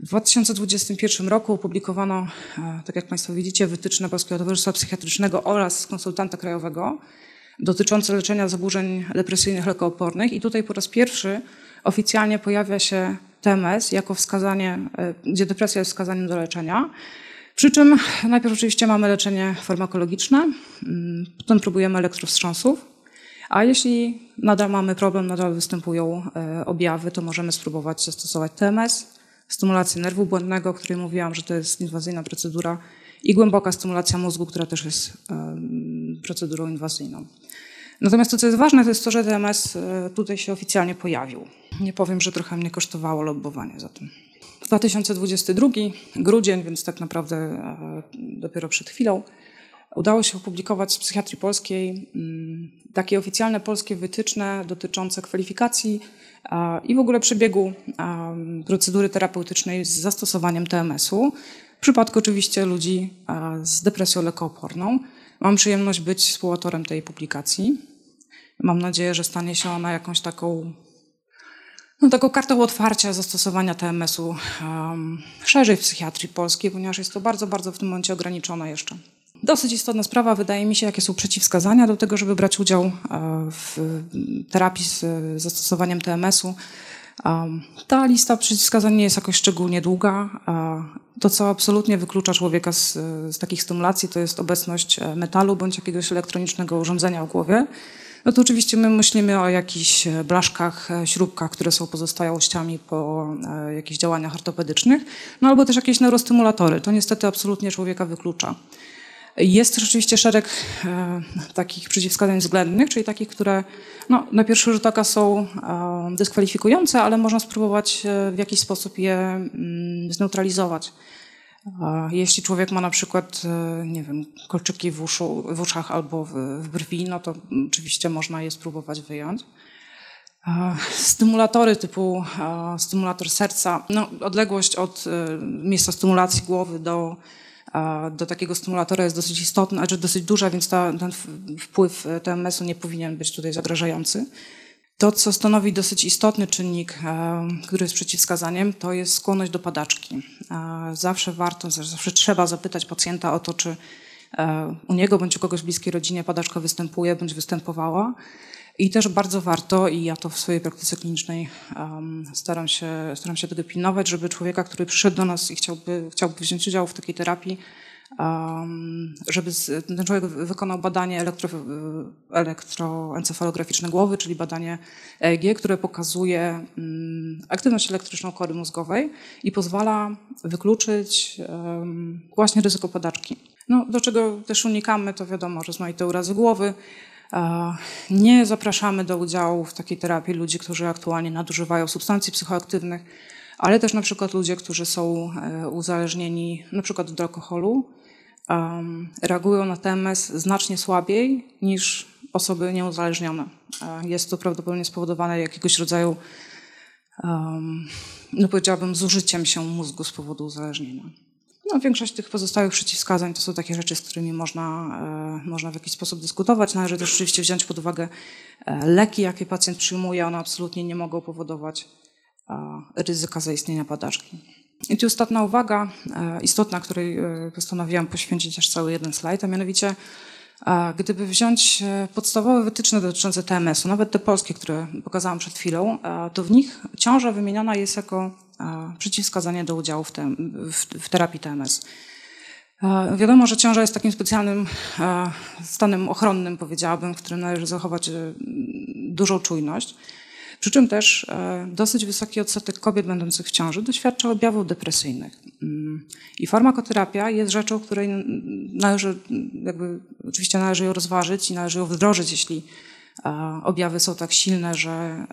W 2021 roku opublikowano, e, tak jak Państwo widzicie, wytyczne Polskiego Towarzystwa Psychiatrycznego oraz konsultanta krajowego dotyczące leczenia zaburzeń depresyjnych lekoopornych. I tutaj po raz pierwszy oficjalnie pojawia się TMS jako wskazanie, e, gdzie depresja jest wskazaniem do leczenia. Przy czym najpierw oczywiście mamy leczenie farmakologiczne, mm, potem próbujemy elektrowstrząsów, a jeśli nadal mamy problem, nadal występują e, objawy, to możemy spróbować zastosować TMS, stymulacji nerwu błędnego, o której mówiłam, że to jest inwazyjna procedura i głęboka stymulacja mózgu, która też jest procedurą inwazyjną. Natomiast to, co jest ważne, to jest to, że DMS e, tutaj się oficjalnie pojawił. Nie powiem, że trochę mnie kosztowało lobbowanie za tym. 2022, grudzień, więc tak naprawdę e, dopiero przed chwilą, udało się opublikować z psychiatrii polskiej mm, takie oficjalne polskie wytyczne dotyczące kwalifikacji i w ogóle przebiegu procedury terapeutycznej z zastosowaniem TMS-u. W przypadku oczywiście ludzi z depresją lekooporną. Mam przyjemność być współautorem tej publikacji. Mam nadzieję, że stanie się ona jakąś taką, no, taką kartą otwarcia zastosowania TMS-u um, szerzej w psychiatrii polskiej, ponieważ jest to bardzo, bardzo w tym momencie ograniczone jeszcze. Dosyć istotna sprawa, wydaje mi się, jakie są przeciwwskazania do tego, żeby brać udział e, w terapii z zastosowaniem TMS-u. Ta lista przeciwwskazań nie jest jakoś szczególnie długa. To, co absolutnie wyklucza człowieka z, z takich stymulacji, to jest obecność e, metalu bądź jakiegoś elektronicznego urządzenia w głowie. No to oczywiście my myślimy o jakichś e, blaszkach, śrubkach, które są pozostałościami po jakichś działaniach ortopedycznych, no albo też jakieś neurostymulatory. To niestety absolutnie człowieka wyklucza. Jest też oczywiście szereg e, takich przeciwwskazań względnych, czyli takich, które no, na pierwszy rzut oka są e, dyskwalifikujące, ale można spróbować e, w jakiś sposób je mm, zneutralizować. Jeśli człowiek ma na przykład, nie wiem, kolczyki w, uszu, w uszach albo w, w brwi, no to oczywiście można je spróbować wyjąć. Stymulatory typu stymulator serca, no, odległość od miejsca stymulacji głowy do do takiego stymulatora jest dosyć istotna, znaczy dosyć duża, więc ta, ten wpływ TMS-u nie powinien być tutaj zagrażający. To, co stanowi dosyć istotny czynnik, e, który jest przeciwwskazaniem, to jest skłonność do padaczki. E, zawsze warto, zawsze trzeba zapytać pacjenta o to, czy u niego bądź u kogoś w bliskiej rodzinie padaczka występuje bądź występowała. I też bardzo warto, i ja to w swojej praktyce klinicznej um, staram, się, staram się tego pilnować, żeby człowieka, który przyszedł do nas i chciałby, chciałby wziąć udział w takiej terapii, um, żeby z, ten człowiek wykonał badanie elektro, elektroencefalograficzne głowy, czyli badanie EEG, które pokazuje um, aktywność elektryczną kory mózgowej i pozwala wykluczyć właśnie ryzyko padaczki. No, do czego też unikamy, to wiadomo, rozmaite urazy głowy, nie zapraszamy do udziału w takiej terapii ludzi, którzy aktualnie nadużywają substancji psychoaktywnych, ale też na przykład ludzie, którzy są e, uzależnieni na przykład od alkoholu, reagują na TMS znacznie słabiej niż osoby nieuzależnione. Jest to prawdopodobnie spowodowane jakiegoś rodzaju, no powiedziałabym, zużyciem się mózgu z powodu uzależnienia. No, większość tych pozostałych przeciwwskazań to są takie rzeczy, z którymi można, e, można w jakiś sposób dyskutować. Należy też oczywiście wziąć pod uwagę e, leki, jakie pacjent przyjmuje. One absolutnie nie mogą powodować e, ryzyka zaistnienia padaczki. I tu ostatnia uwaga, istotna, której postanowiłam poświęcić aż cały jeden slajd, a mianowicie Gdyby wziąć podstawowe wytyczne dotyczące TMS-u, nawet te polskie, które pokazałam przed chwilą, to w nich ciąża wymieniona jest jako przeciwwskazanie do udziału w, w, terapii TMS. Wiadomo, że ciąża jest takim specjalnym stanem ochronnym, powiedziałabym, w którym należy zachować e, dużą czujność. Przy czym też e, dosyć wysoki odsetek kobiet będących w ciąży doświadcza objawów depresyjnych. Mm. I farmakoterapia jest rzeczą, której należy, jakby, oczywiście należy ją rozważyć i należy ją wdrożyć, jeśli objawy są tak silne, że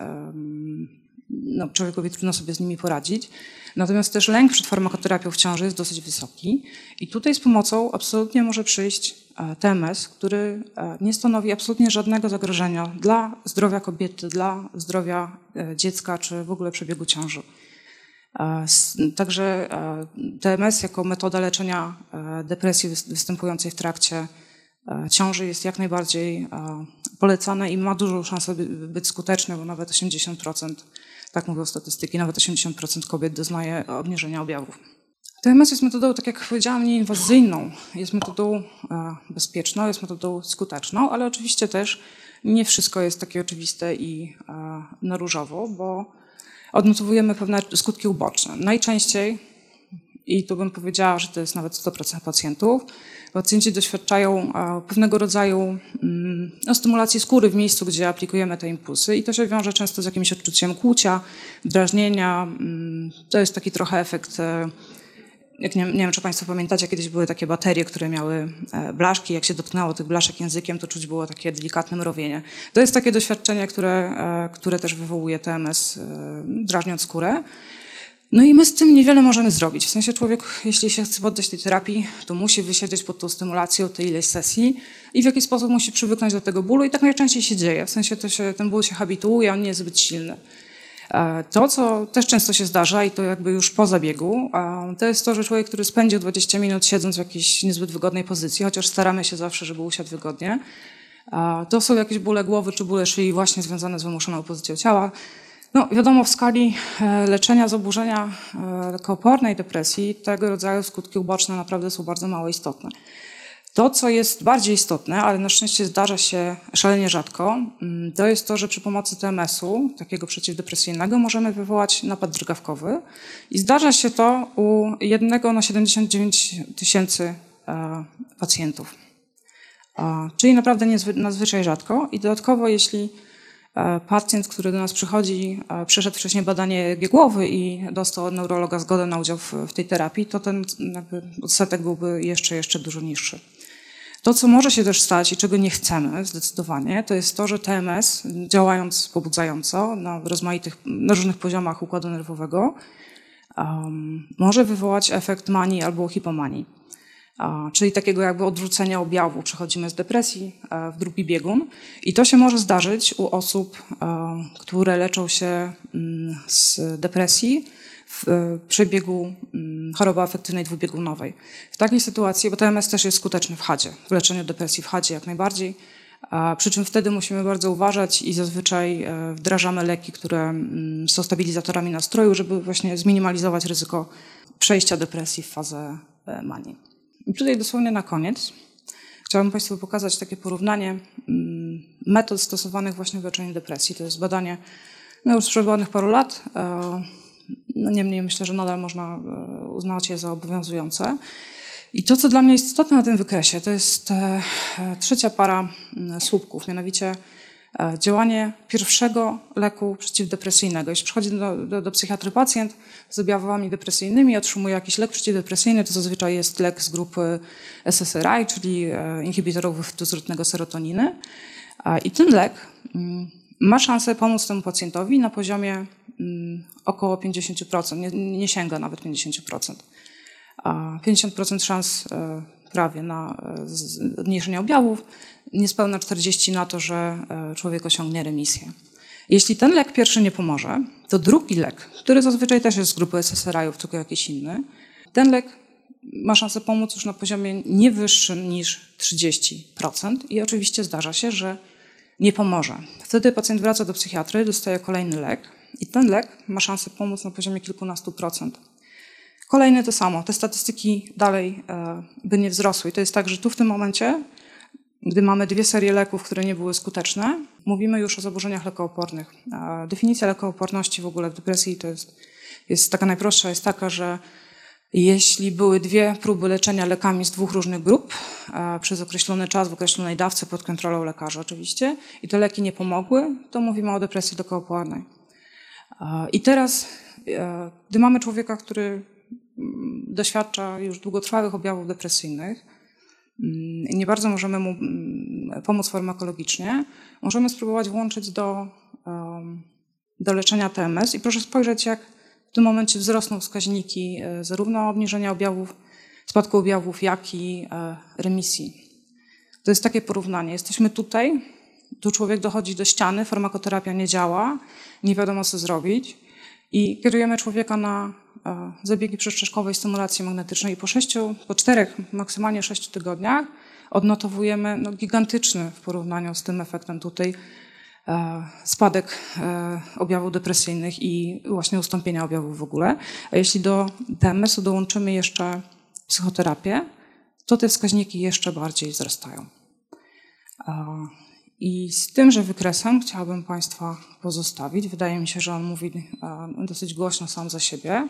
no, człowiekowi trudno sobie z nimi poradzić. Natomiast też lęk przed farmakoterapią w ciąży jest dosyć wysoki i tutaj z pomocą absolutnie może przyjść e, TMS, który e, nie stanowi absolutnie żadnego zagrożenia dla zdrowia kobiety, dla zdrowia e, dziecka czy w ogóle przebiegu ciąży. Także TMS jako metoda leczenia depresji występującej w trakcie ciąży jest jak najbardziej polecana i ma dużą szansę być skuteczny, bo nawet 80% tak mówią statystyki, nawet 80% kobiet doznaje obniżenia objawów. TMS jest metodą, tak jak powiedziałam, nieinwazyjną. Jest metodą e, bezpieczną, jest metodą skuteczną, ale oczywiście też nie wszystko jest takie oczywiste i e, na różowo, bo odnotowujemy pewne skutki uboczne. Najczęściej, i tu bym powiedziała, że to jest nawet 100% pacjentów, Pacjenci doświadczają pewnego rodzaju mm, no, stymulacji skóry w miejscu, gdzie aplikujemy te impulsy i to się wiąże często z jakimś odczuciem kłucia, drażnienia. Mm, to jest taki trochę efekt e, jak nie, nie, wiem, czy Państwo pamiętacie, kiedyś były takie baterie, które miały e, blaszki. Jak się dotknęło tych blaszek językiem, to czuć było takie delikatne mrowienie. To jest takie doświadczenie, które, e, które też wywołuje TMS, drażniąc skórę. No i my z tym niewiele możemy zrobić. W sensie człowiek, jeśli się chce poddać tej terapii, to musi wysiedzieć pod tą stymulacją tej ileś sesji i w jakiś sposób musi przywyknąć do tego bólu i tak najczęściej się dzieje. W sensie to się, ten ból się habituuje, on nie jest zbyt silny. E, to, co też często się zdarza i to jakby już po zabiegu, to jest to, że człowiek, który spędził 20 minut siedząc w jakiejś niezbyt wygodnej pozycji, chociaż staramy się zawsze, żeby usiadł wygodnie, to są jakieś bóle głowy czy bóle szyi właśnie związane z wymuszoną pozycją ciała, no, wiadomo, w skali e, leczenia zaburzenia e, lekoopornej depresji tego rodzaju skutki uboczne naprawdę są bardzo mało istotne. To, co jest bardziej istotne, ale na szczęście zdarza się szalenie rzadko, mm, to jest to, że przy pomocy TMS-u, takiego przeciwdepresyjnego, możemy wywołać napad drgawkowy. I zdarza się to u jednego na 79 tysięcy e, pacjentów. Czyli naprawdę nadzwyczaj rzadko. I dodatkowo, jeśli E, pacjent, który do nas przychodzi, e, przeszedł wcześniej badanie głowy i dostał od neurologa zgodę na udział w, w tej terapii, to ten odsetek byłby jeszcze, jeszcze dużo niższy. To, co może się też stać i czego nie chcemy zdecydowanie, to jest to, że TMS, działając pobudzająco na rozmaitych, na różnych poziomach układu nerwowego, um, może wywołać efekt manii albo hipomanii czyli takiego jakby odrzucenia objawu. Przechodzimy z depresji e, w drugi biegun i to się może zdarzyć u osób, e, które leczą się mm, z depresji w e, przebiegu mm, choroby afektywnej dwubiegunowej. W takiej sytuacji, bo TMS też jest skuteczny w HADzie, w leczeniu depresji w HADzie jak najbardziej, Przy czym wtedy musimy bardzo uważać i zazwyczaj wdrażamy leki, które mm, są stabilizatorami nastroju, żeby właśnie zminimalizować ryzyko przejścia depresji w fazę manii. I tutaj dosłownie na koniec chciałabym Państwu pokazać takie porównanie mm, metod stosowanych właśnie w leczeniu depresji. To jest badanie no już przebywanych paru lat. E, no niemniej myślę, że nadal można uznać je za obowiązujące. I to, co dla mnie istotne na tym wykresie, to jest e, trzecia para słupków, mianowicie e, działanie pierwszego leku przeciwdepresyjnego. Jeśli przychodzi do, do, do psychiatry pacjent z objawami depresyjnymi, otrzymuje jakiś lek przeciwdepresyjny, to zazwyczaj jest lek z grupy SSRI, czyli e, inhibitorów dozwrotnego serotoniny. I ten lek mm, ma szansę pomóc temu pacjentowi na poziomie mm, około 50%, nie, nie sięga nawet 50% a 50% szans e, prawie na e, zmniejszenie objawów, niespełna 40 na to, że e, człowiek osiągnie remisję. Jeśli ten lek pierwszy nie pomoże, to drugi lek, który zazwyczaj też jest z grupy SSRI-ów, tylko jakiś inny, ten lek ma szansę pomóc już na poziomie nie wyższym niż 30%. I oczywiście zdarza się, że nie pomoże. Wtedy pacjent wraca do psychiatry, dostaje kolejny lek i ten lek ma szansę pomóc na poziomie kilkunastu procent. Kolejne to samo. Te statystyki dalej e, by nie wzrosły. I to jest tak, że tu w tym momencie, gdy mamy dwie serie leków, które nie były skuteczne, mówimy już o zaburzeniach lekoopornych. Definicja lekooporności w ogóle w depresji to jest, jest taka najprostsza, jest taka, że jeśli były dwie próby leczenia lekami z dwóch różnych grup e, przez określony czas w określonej dawce pod kontrolą lekarza oczywiście i te leki nie pomogły, to mówimy o depresji lekoopornej. I teraz, e, gdy mamy człowieka, który doświadcza już długotrwałych objawów depresyjnych, mm, nie bardzo możemy mu mm, pomóc farmakologicznie, możemy spróbować włączyć do, do leczenia TMS i proszę spojrzeć, jak w tym momencie wzrosną wskaźniki e, zarówno obniżenia objawów, spadku objawów, jak i e, remisji. To jest takie porównanie. Jesteśmy tutaj, tu człowiek dochodzi do ściany, farmakoterapia nie działa, nie wiadomo co zrobić i kierujemy człowieka na zabiegi przestrzeszkowej stymulacji magnetycznej i po sześciu, po czterech, maksymalnie sześciu tygodniach odnotowujemy no, gigantyczny w porównaniu z tym efektem tutaj e, spadek e, objawów depresyjnych i właśnie ustąpienia objawów w ogóle. A jeśli do DMS-u dołączymy jeszcze psychoterapię, to te wskaźniki jeszcze bardziej wzrastają. I z tymże wykresem chciałabym Państwa pozostawić. Wydaje mi się, że on mówi e, dosyć głośno sam za siebie.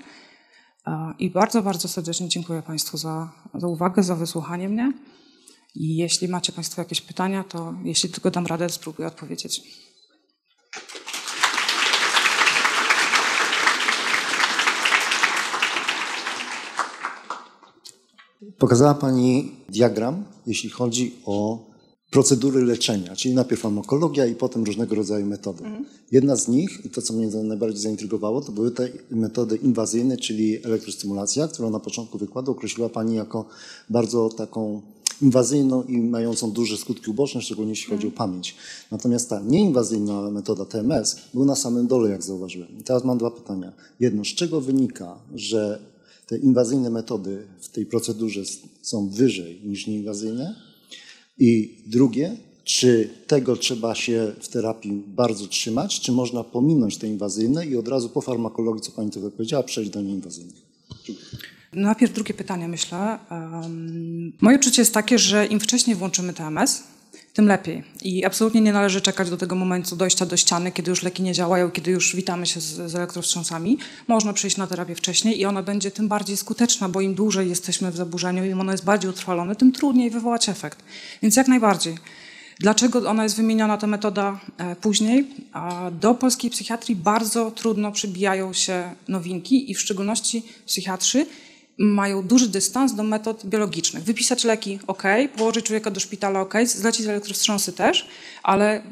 E, I bardzo, bardzo serdecznie dziękuję Państwu za, za uwagę, za wysłuchanie mnie. I jeśli macie Państwo jakieś pytania, to jeśli tylko dam radę, spróbuję odpowiedzieć. Pokazała Pani diagram, jeśli chodzi o procedury leczenia, czyli najpierw farmakologia i potem różnego rodzaju metody. Mhm. Jedna z nich, i to co mnie najbardziej zaintrygowało, to były te metody inwazyjne, czyli elektrostymulacja, którą na początku wykładu określiła Pani jako bardzo taką inwazyjną i mającą duże skutki uboczne, szczególnie jeśli chodzi o mhm. pamięć. Natomiast ta nieinwazyjna metoda TMS była na samym dole, jak zauważyłem. I teraz mam dwa pytania. Jedno, z czego wynika, że te inwazyjne metody w tej procedurze są wyżej niż nieinwazyjne? I drugie, czy tego trzeba się w terapii bardzo trzymać, czy można pominąć te inwazyjne i od razu po farmakologii, co Pani tutaj powiedziała, przejść do nieinwazyjnych? Najpierw drugie pytanie, myślę. moje odczucie jest takie, że im wcześniej włączymy TMS, tym lepiej. I absolutnie nie należy czekać do tego momentu dojścia do ściany, kiedy już leki nie działają, kiedy już witamy się z, z elektrowstrząsami. Można przejść na terapię wcześniej i ona będzie tym bardziej skuteczna, bo im dłużej jesteśmy w zaburzeniu, im ono jest bardziej utrwalone, tym trudniej wywołać efekt. Więc jak najbardziej. Dlaczego ona jest wymieniona, ta metoda e, później? Do polskiej psychiatrii bardzo trudno przybijają się nowinki i w szczególności psychiatrzy mają duży dystans do metod biologicznych. Wypisać leki, ok, położyć człowieka do szpitala, ok, zlecić elektrowstrząsy też, ale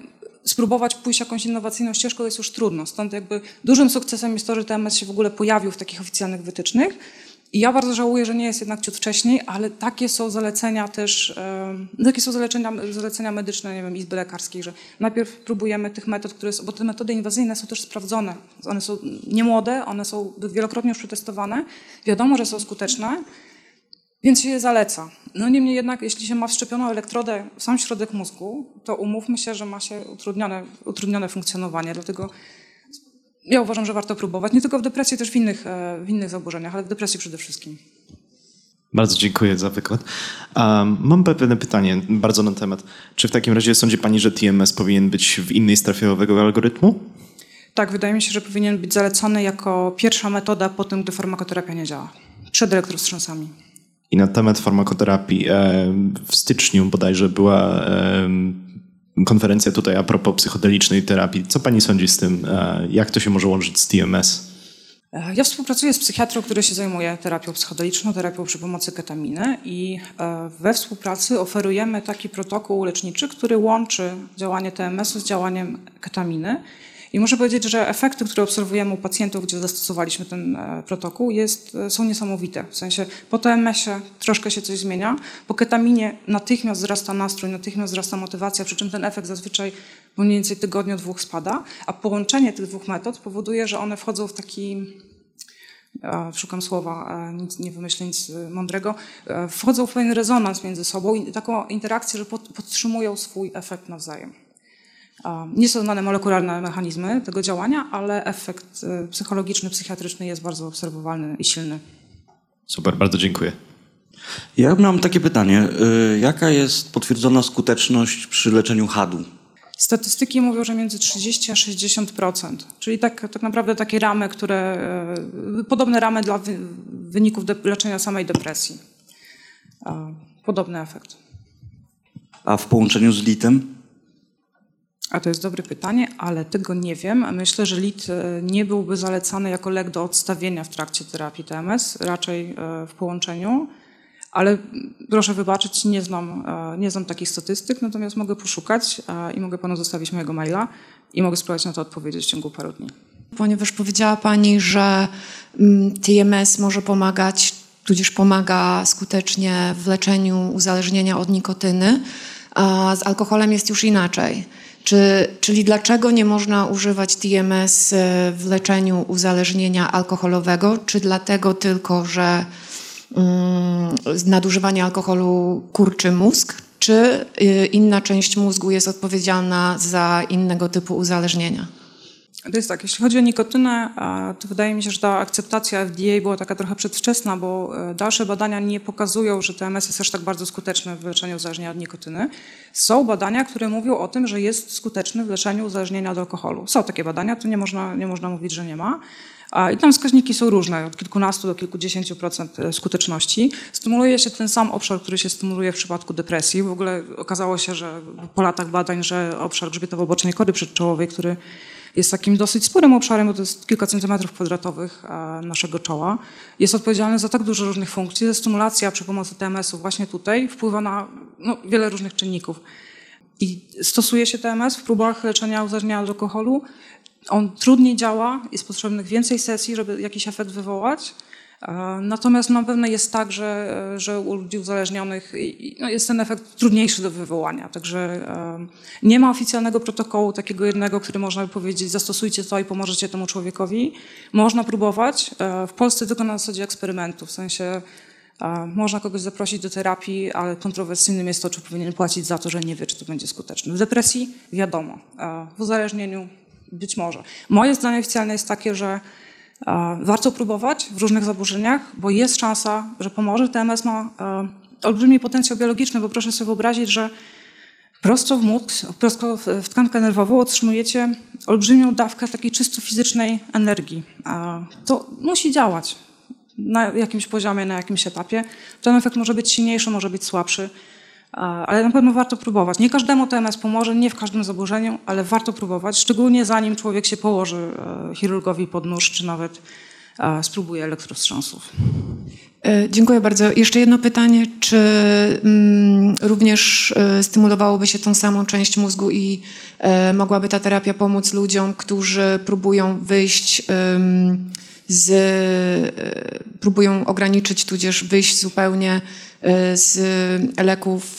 spróbować pójść jakąś innowacyjną ścieżką jest już trudno. Stąd jakby dużym sukcesem jest to, że TMS się w ogóle pojawił w takich oficjalnych wytycznych i ja bardzo żałuję, że nie jest jednak ciut wcześniej, ale takie są zalecenia też, takie są zalecenia, zalecenia medyczne, nie wiem, Izby Lekarskiej, że najpierw próbujemy tych metod, które są, bo te metody inwazyjne są też sprawdzone. One są niemłode, one są wielokrotnie już przetestowane. Wiadomo, że są skuteczne. Więc się je zaleca. No niemniej jednak, jeśli się ma wszczepioną elektrodę w sam środek mózgu, to umówmy się, że ma się utrudnione, utrudnione funkcjonowanie. Dlatego ja uważam, że warto próbować. Nie tylko w depresji, też w innych, e, w innych zaburzeniach, ale w depresji przede wszystkim. Bardzo dziękuję za wykład. Um, mam pewne pytanie bardzo na temat. Czy w takim razie sądzi Pani, że TMS powinien być w innej strefie owego algorytmu? Tak, wydaje mi się, że powinien być zalecony jako pierwsza metoda po tym, gdy farmakoterapia nie działa. Przed elektrowstrząsami. I na temat farmakoterapii. E, w styczniu bodajże była e, konferencja tutaj a propos psychodelicznej terapii. Co Pani sądzi z tym? E, jak to się może łączyć z TMS? E, ja współpracuję z psychiatrą, który się zajmuje terapią psychodeliczną, terapią przy pomocy ketaminy i e, we współpracy oferujemy taki protokół leczniczy, który łączy działanie TMS-u z działaniem ketaminy. I muszę powiedzieć, że efekty, które obserwujemy u pacjentów, gdzie zastosowaliśmy ten e, protokół, jest, są niesamowite. W sensie po TMS-ie troszkę się coś zmienia, po ketaminie natychmiast wzrasta nastrój, natychmiast wzrasta motywacja, przy czym ten efekt zazwyczaj mniej więcej tygodniu, dwóch spada, a połączenie tych dwóch metod powoduje, że one wchodzą w taki szukam słowa, nic, nie wymyślę nic mądrego, e, wchodzą w pewien rezonans między sobą i taką interakcję, że podtrzymują swój efekt nawzajem. Nie są znane molekularne mechanizmy tego działania, ale efekt y, psychologiczny, psychiatryczny jest bardzo obserwowalny i silny. Super, bardzo dziękuję. Ja mam takie pytanie. Y, jaka jest potwierdzona skuteczność przy leczeniu HADU? Statystyki mówią, że między 30 a 60%, czyli tak, tak naprawdę takie ramy, które, e, podobne ramy dla wyników leczenia samej depresji. Podobny efekt. A w połączeniu z litem? A to jest dobre pytanie, ale tego nie wiem. Myślę, że lit e, nie byłby zalecany jako lek do odstawienia w trakcie terapii TMS, raczej e, w połączeniu. Ale proszę wybaczyć, nie znam, e, nie znam takich statystyk, natomiast mogę poszukać i mogę panu zostawić mojego maila i mogę spróbować na to odpowiedzieć w ciągu paru dni. Ponieważ powiedziała pani, że mm, TMS może pomagać, tudzież pomaga skutecznie w leczeniu uzależnienia od nikotyny, a z alkoholem jest już inaczej. Czy, czyli dlaczego nie można używać TMS e, w leczeniu uzależnienia alkoholowego? Czy dlatego tylko, że Mm, nadużywanie alkoholu kurczy mózg, czy y, inna część mózgu jest odpowiedzialna za innego typu uzależnienia? To jest tak, jeśli chodzi o nikotynę, to wydaje mi się, że ta akceptacja FDA była taka trochę przedwczesna, bo e, dalsze badania nie pokazują, że TMS jest aż tak bardzo skuteczny w leczeniu uzależnienia od nikotyny. Są badania, które mówią o tym, że jest skuteczny w leczeniu uzależnienia od alkoholu. Są takie badania, to nie można, nie można mówić, że nie ma. I tam wskaźniki są różne, od kilkunastu do kilkudziesięciu procent e, skuteczności. Stymuluje się ten sam obszar, który się stymuluje w przypadku depresji. W ogóle okazało się, że po latach badań, że obszar grzbietowo-bocznej kory przedczołowej, który jest takim dosyć sporym obszarem, bo to jest kilka centymetrów kwadratowych naszego czoła, jest odpowiedzialny za tak dużo różnych funkcji, stymulacja przy pomocy TMS-u właśnie tutaj wpływa na no, wiele różnych czynników. I stosuje się TMS w próbach leczenia uzależnienia od alkoholu on trudniej działa, jest potrzebnych więcej sesji, żeby jakiś efekt wywołać. Natomiast na pewno jest tak, że, że u ludzi uzależnionych no jest ten efekt trudniejszy do wywołania. Także nie ma oficjalnego protokołu takiego jednego, który można by powiedzieć, zastosujcie to i pomożecie temu człowiekowi. Można próbować. E, w Polsce tylko na zasadzie eksperymentu, w sensie można kogoś zaprosić do terapii, ale kontrowersyjnym jest to, czy powinien płacić za to, że nie wie, czy to będzie skuteczne. W depresji wiadomo, w uzależnieniu być może. Moje zdanie oficjalne jest takie, że e, warto próbować w różnych zaburzeniach, bo jest szansa, że pomoże. TMS ma e, olbrzymi potencjał biologiczny, bo proszę sobie wyobrazić, że prosto w mózg, prosto w tkankę nerwową otrzymujecie olbrzymią dawkę takiej czysto fizycznej energii. To musi działać na jakimś poziomie, na jakimś etapie. Ten efekt może być silniejszy, może być słabszy ale na pewno warto próbować. Nie każdemu TMS pomoże, nie w każdym zaburzeniu, ale warto próbować, szczególnie zanim człowiek się położy e, chirurgowi pod nóż, czy nawet e, spróbuje elektrowstrząsów. E, dziękuję bardzo. Jeszcze jedno pytanie. Czy mm, również stymulowałoby się tą samą część mózgu i mogłaby ta terapia pomóc ludziom, którzy próbują wyjść z, próbują ograniczyć, tudzież wyjść zupełnie z leków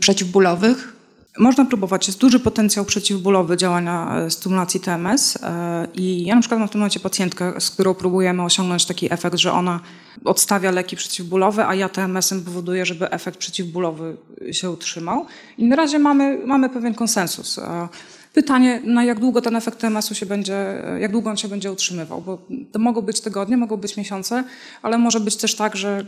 przeciwbólowych? Można próbować, jest duży potencjał przeciwbólowy działania e, stymulacji TMS e, i ja na przykład mam w tym momencie pacjentkę, z którą próbujemy osiągnąć taki efekt, że ona odstawia leki przeciwbólowe, a ja TMS-em powoduję, żeby efekt przeciwbólowy się utrzymał. I na razie mamy, mamy pewien konsensus. Pytanie, na jak długo ten efekt TMS-u się będzie, jak długo on się będzie utrzymywał, bo to mogą być tygodnie, mogą być miesiące, ale może być też tak, że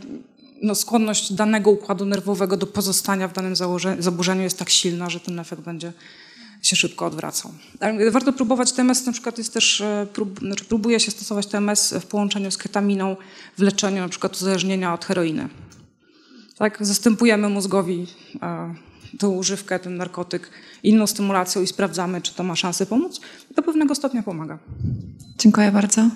no, skłonność danego układu nerwowego do pozostania w danym zaburzeniu jest tak silna, że ten efekt będzie się szybko odwracał. Warto próbować TMS, na przykład jest też, e, prób, znaczy próbuje się stosować TMS w połączeniu z ketaminą w leczeniu na przykład uzależnienia od heroiny. Tak, zastępujemy mózgowi e, tą używkę, ten narkotyk inną stymulacją i sprawdzamy, czy to ma szansę pomóc. Do pewnego stopnia pomaga. Dziękuję bardzo.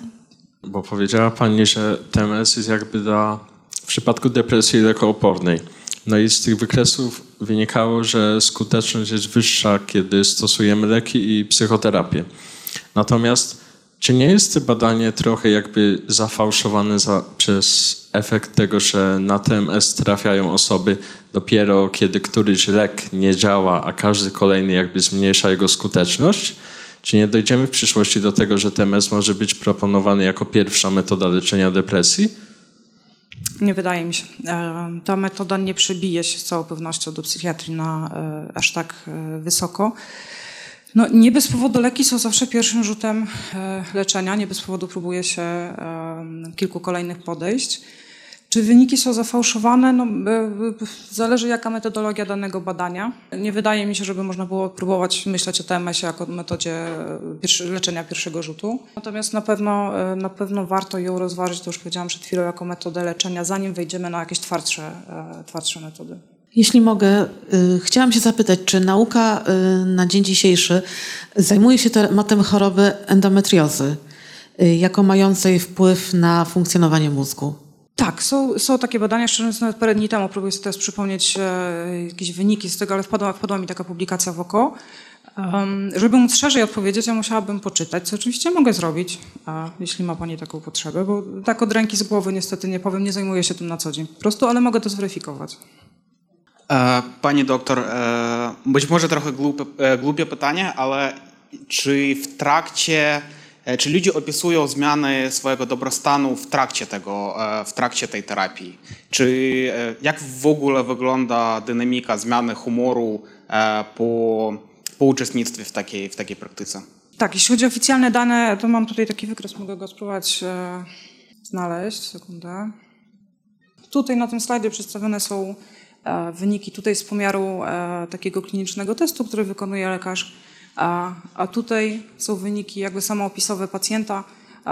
Bo powiedziała Pani, że TMS jest jakby dla w przypadku depresji lekoopornej. No i z tych wykresów wynikało, że skuteczność jest wyższa, kiedy stosujemy leki i psychoterapię. Natomiast czy nie jest to badanie trochę jakby zafałszowane za, przez efekt tego, że na TMS trafiają osoby dopiero kiedy któryś lek nie działa, a każdy kolejny jakby zmniejsza jego skuteczność? Czy nie dojdziemy w przyszłości do tego, że TMS może być proponowany jako pierwsza metoda leczenia depresji? Nie wydaje mi się. E, ta metoda nie przebije się z całą pewnością do psychiatrii na e, aż tak e, wysoko. No, nie bez powodu leki są zawsze pierwszym rzutem leczenia. Nie bez powodu próbuje się kilku kolejnych podejść. Czy wyniki są zafałszowane? No, e, e, zależy jaka metodologia danego badania. Nie wydaje mi się, żeby można było próbować myśleć o TMS-ie jako metodzie e, leczenia pierwszego rzutu. Natomiast na pewno, na pewno warto ją rozważyć, to już powiedziałam przed chwilą, jako metodę leczenia, zanim wejdziemy na jakieś twardsze, twardsze metody. Jeśli mogę, chciałam się zapytać, czy nauka na dzień dzisiejszy zajmuje się tematem choroby endometriozy jako mającej wpływ na funkcjonowanie mózgu? Tak, są, są takie badania, szczerze mówiąc nawet parę dni temu, próbuję sobie teraz przypomnieć e, jakieś wyniki z tego, ale wpadła, wpadła mi taka publikacja w oko. Um, żeby móc szerzej odpowiedzieć, ja musiałabym poczytać, co oczywiście mogę zrobić, a jeśli ma Pani taką potrzebę, bo tak od ręki z głowy niestety nie powiem, nie zajmuję się tym na co dzień. Po prostu, ale mogę to zweryfikować. E, być może trochę głupie, pytanie, ale czy w trakcie E, czy ludzie opisują zmiany swojego dobrostanu w trakcie tego, e, w trakcie tej terapii? Czy e, jak w ogóle wygląda dynamika zmiany humoru po, po uczestnictwie w takiej, w takiej praktyce? Tak, jeśli chodzi o oficjalne dane, to mam tutaj taki wykres, mogę go spróbować znaleźć. Sekundę. Tutaj na tym slajdzie przedstawione są wyniki tutaj z pomiaru e, takiego klinicznego testu, który wykonuje lekarz a, a tutaj są wyniki jakby samoopisowe pacjenta.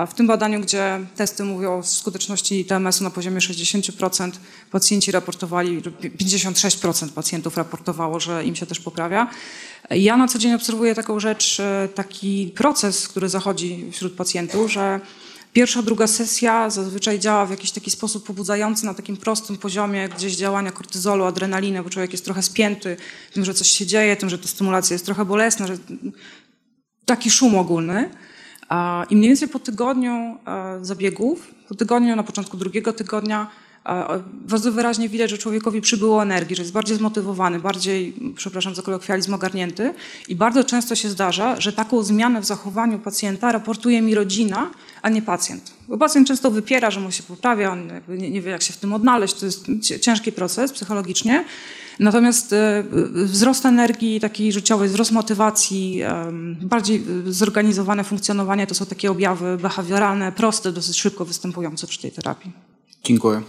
W tym badaniu, gdzie testy mówią o skuteczności TMS-u na poziomie 60%, pacjenci raportowali, 56% pacjentów raportowało, że im się też poprawia. Ja na co dzień obserwuję taką rzecz, e, taki proces, który zachodzi wśród pacjentów, że Pierwsza, druga sesja zazwyczaj działa w jakiś taki sposób pobudzający na takim prostym poziomie gdzieś działania kortyzolu, adrenaliny, bo człowiek jest trochę spięty tym, że coś się dzieje, tym, że ta stymulacja jest trochę bolesna, że taki szum ogólny. I mniej więcej po tygodniu zabiegów, po tygodniu, na początku drugiego tygodnia, bardzo wyraźnie widać, że człowiekowi przybyło energii, że jest bardziej zmotywowany, bardziej, przepraszam za kolokwializm, ogarnięty i bardzo często się zdarza, że taką zmianę w zachowaniu pacjenta raportuje mi rodzina, a nie pacjent. Bo pacjent często wypiera, że mu się poprawia, on nie, nie wie jak się w tym odnaleźć, to jest ciężki proces psychologicznie. Natomiast e, wzrost energii takiej życiowej, wzrost motywacji, bardziej zorganizowane funkcjonowanie to są takie objawy behawioralne, proste, dosyć szybko występujące przy tej terapii. Dziękuję.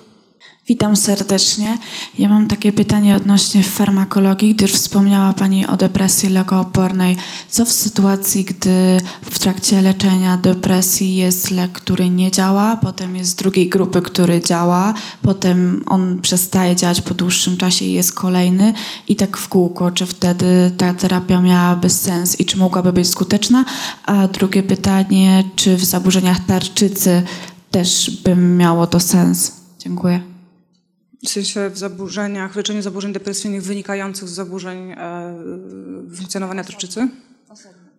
Witam serdecznie. Ja mam takie pytanie odnośnie farmakologii, gdyż wspomniała Pani o depresji lekoopornej. Co w sytuacji, gdy w trakcie leczenia depresji jest lek, który nie działa, potem jest drugiej grupy, który działa, potem on przestaje działać po dłuższym czasie i jest kolejny i tak w kółko. Czy wtedy ta terapia miałaby sens i czy mogłaby być skuteczna? A drugie pytanie, czy w zaburzeniach tarczycy też by miało to sens? Dziękuję w sensie w zaburzeniach, w leczeniu zaburzeń depresyjnych wynikających z zaburzeń e, funkcjonowania tarczycy?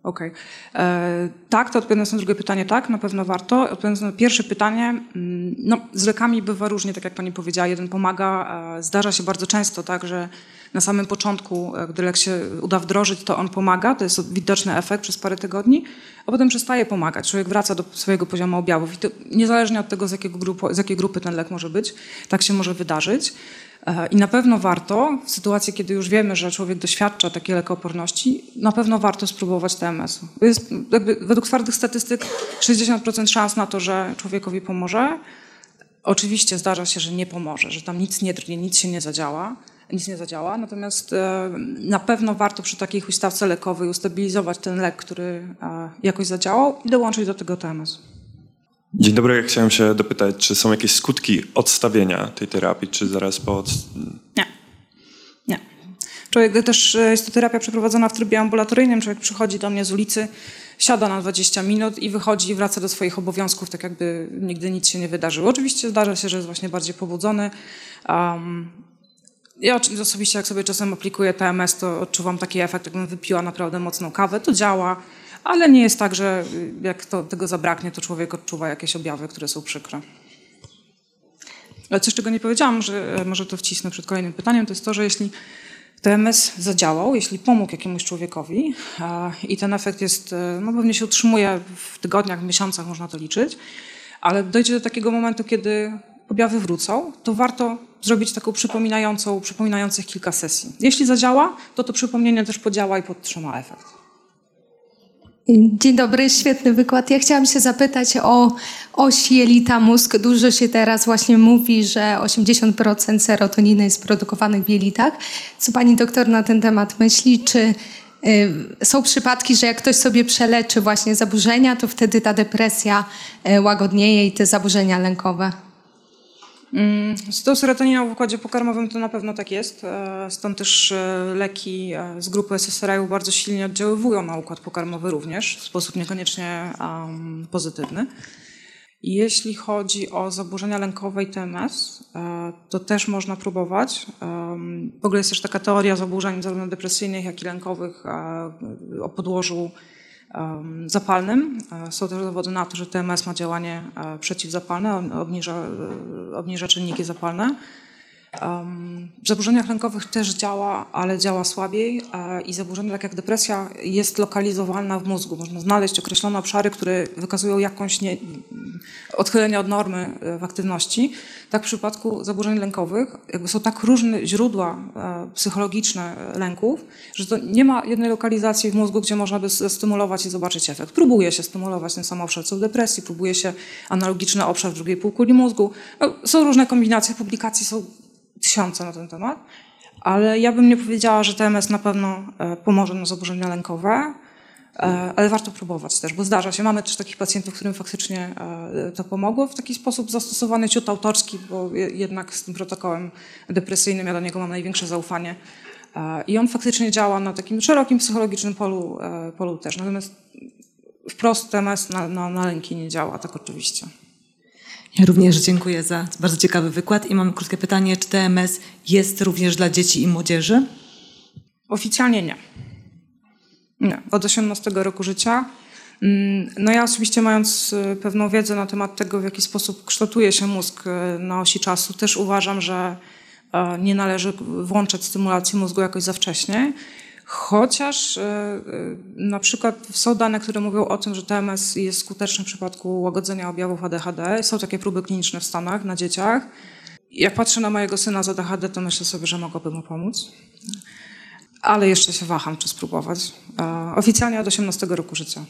Okej. Okay. Tak, to odpowiadając na drugie pytanie, tak, na pewno warto. Odpowiadając na pierwsze pytanie, mm, no, z lekami bywa różnie, tak jak pani powiedziała. Jeden pomaga, zdarza się bardzo często tak, że na samym początku, e, gdy lek się uda wdrożyć, to on pomaga, to jest widoczny efekt przez parę tygodni, a potem przestaje pomagać. Człowiek wraca do swojego poziomu objawów i to niezależnie od tego, z, jakiego grupu, z jakiej grupy ten lek może być, tak się może wydarzyć. E, I na pewno warto, w sytuacji, kiedy już wiemy, że człowiek doświadcza takiej lekooporności, na pewno warto spróbować TMS. Jest jakby, według twardych statystyk 60% szans na to, że człowiekowi pomoże. Oczywiście zdarza się, że nie pomoże, że tam nic nie drgnie, nic się nie zadziała nic nie zadziała. Natomiast e, na pewno warto przy takiej huśtawce lekowej ustabilizować ten lek, który e, jakoś zadziałał i dołączyć do tego TMS. Dzień dobry, ja chciałem się dopytać, czy są jakieś skutki odstawienia tej terapii, czy zaraz po... Od... Nie. Nie. Człowiek też, e, jest to terapia przeprowadzona w trybie ambulatoryjnym, człowiek przychodzi do mnie z ulicy, siada na 20 minut i wychodzi i wraca do swoich obowiązków, tak jakby nigdy nic się nie wydarzyło. Oczywiście zdarza się, że jest właśnie bardziej pobudzony. Um, ja osobiście, jak sobie czasem aplikuję TMS, to odczuwam taki efekt, jakbym wypiła naprawdę mocną kawę. To działa, ale nie jest tak, że jak to, tego zabraknie, to człowiek odczuwa jakieś objawy, które są przykre. Ale coś, czego nie powiedziałam, że e, może to wcisnę przed kolejnym pytaniem, to jest to, że jeśli TMS zadziałał, jeśli pomógł jakiemuś człowiekowi i ten efekt jest, e, no pewnie się utrzymuje w tygodniach, w miesiącach, można to liczyć, ale dojdzie do takiego momentu, kiedy objawy wrócą, to warto zrobić taką przypominającą, przypominających kilka sesji. Jeśli zadziała, to to przypomnienie też podziała i podtrzyma efekt. Dzień dobry, świetny wykład. Ja chciałam się zapytać o oś jelita-mózg. Dużo się teraz właśnie mówi, że 80% serotoniny jest produkowanych w jelitach. Co pani doktor na ten temat myśli? Czy y, są przypadki, że jak ktoś sobie przeleczy właśnie zaburzenia, to wtedy ta depresja y, łagodnieje i te zaburzenia lękowe? Mm, z tą serotoniną w układzie pokarmowym to na pewno tak jest. E, stąd też e, leki e, z grupy SSRI bardzo silnie oddziaływują na układ pokarmowy również, w sposób niekoniecznie pozytywny. Jeśli chodzi o zaburzenia lękowe i TMS, to też można próbować. W ogóle jest też taka teoria zaburzeń zarówno depresyjnych, jak i lękowych o podłożu zapalnym. E, są też dowody na to, że TMS ma działanie e, przeciwzapalne, obniża, e, obniża czynniki zapalne. W zaburzeniach lękowych też działa, ale działa słabiej i zaburzenia tak jak depresja jest lokalizowalna w mózgu. Można znaleźć określone obszary, które wykazują jakąś nie, odchylenie od normy w aktywności. Tak w przypadku zaburzeń lękowych jakby są tak różne źródła psychologiczne lęków, że to nie ma jednej lokalizacji w mózgu, gdzie można by stymulować i zobaczyć efekt. Próbuje się stymulować ten sam obszar co w depresji, próbuje się analogiczny obszar w drugiej półkuli mózgu. Są różne kombinacje, publikacji są tysiące na ten temat, ale ja bym nie powiedziała, że TMS na pewno e, pomoże na zaburzenia lękowe, e, ale warto próbować też, bo zdarza się. Mamy też takich pacjentów, którym faktycznie e, to pomogło w taki sposób zastosowany ciut autorski, bo jednak z tym protokołem depresyjnym ja do niego mam największe zaufanie. I on faktycznie działa na takim szerokim psychologicznym polu, polu też. Natomiast wprost TMS na, na, na lęki nie działa, tak oczywiście. Ja również dziękuję za bardzo ciekawy wykład i mam krótkie pytanie, czy TMS jest również dla dzieci i młodzieży? Oficjalnie nie. Nie, od 18 roku życia. Mm, no ja oczywiście mając y, pewną wiedzę na temat tego, w jaki sposób kształtuje się mózg y, na osi czasu, też uważam, że e, nie należy włączać stymulacji mózgu jakoś za wcześnie. Chociaż e, e, na przykład są dane, które mówią o tym, że TMS jest skuteczny w przypadku łagodzenia objawów ADHD. Są takie próby kliniczne w Stanach na dzieciach. Jak patrzę na mojego syna z ADHD, to myślę sobie, że mogłoby mu pomóc. Ale jeszcze się waham, czy spróbować. E, oficjalnie od 18 roku życia.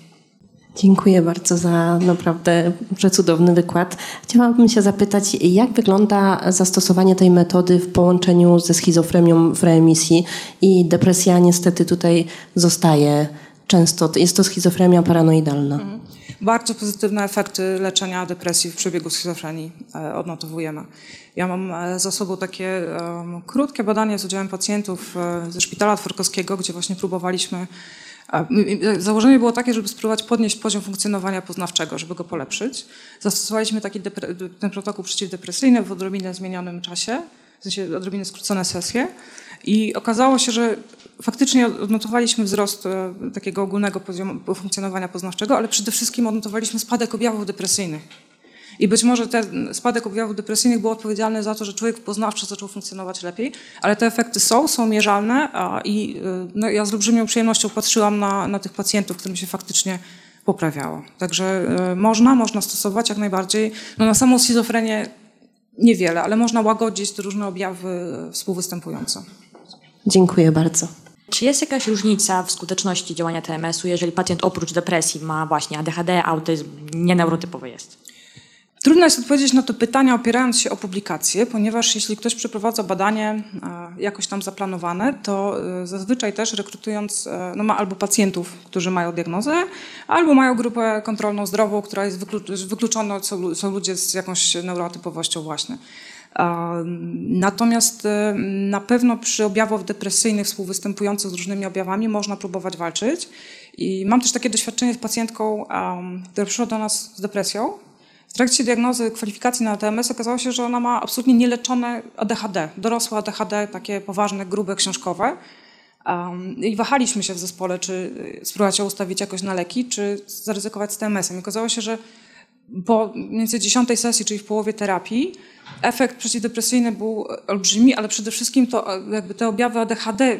Dziękuję bardzo za naprawdę przecudowny wykład. Chciałabym się zapytać, jak wygląda zastosowanie tej metody w połączeniu ze schizofrenią w reemisji i depresja niestety tutaj zostaje często. Jest to schizofrenia paranoidalna. Mhm. Bardzo pozytywne efekty leczenia depresji w przebiegu schizofrenii e, odnotowujemy. Ja mam e, za sobą takie um, krótkie badanie z udziałem pacjentów e, ze szpitala Tworkowskiego, gdzie właśnie próbowaliśmy Założenie było takie, żeby spróbować podnieść poziom funkcjonowania poznawczego, żeby go polepszyć. Zastosowaliśmy taki ten protokół przeciwdepresyjny w odrobinę zmienionym czasie, w sensie odrobinę skrócone sesje I okazało się, że faktycznie odnotowaliśmy wzrost e, takiego ogólnego poziomu funkcjonowania poznawczego, ale przede wszystkim odnotowaliśmy spadek objawów depresyjnych. I być może ten spadek objawów depresyjnych był odpowiedzialny za to, że człowiek poznawczo zaczął funkcjonować lepiej, ale te efekty są, są mierzalne a, i e, no, ja z olbrzymią przyjemnością patrzyłam na, na tych pacjentów, którym się faktycznie poprawiało. Także y, można, można stosować jak najbardziej. No, na samą schizofrenię niewiele, ale można łagodzić te różne objawy współwystępujące. Dziękuję bardzo. Czy jest jakaś różnica w skuteczności działania TMS-u, jeżeli pacjent oprócz depresji ma właśnie ADHD, autyzm, nieneurotypowy jest? Trudno jest odpowiedzieć na to pytanie opierając się o publikacje, ponieważ jeśli ktoś przeprowadza badanie jakoś tam zaplanowane, to e, zazwyczaj też rekrutując, e, no ma albo pacjentów, którzy mają diagnozę, albo mają grupę kontrolną zdrową, która jest wykluczona, są, ludzie z jakąś neurotypowością właśnie. Natomiast e, na pewno przy objawach depresyjnych współwystępujących z różnymi objawami można próbować walczyć. I mam też takie doświadczenie z pacjentką, która przyszła do nas z depresją w trakcie diagnozy kwalifikacji na TMS okazało się, że ona ma absolutnie nieleczone ADHD, dorosłe ADHD, takie poważne, grube, książkowe. I wahaliśmy się w zespole, czy spróbować ją ustawić jakoś na leki, czy zaryzykować z TMS-em. I okazało się, że po mniej więcej dziesiątej sesji, czyli w połowie terapii, efekt przeciwdepresyjny był olbrzymi, ale przede wszystkim to jakby te objawy ADHD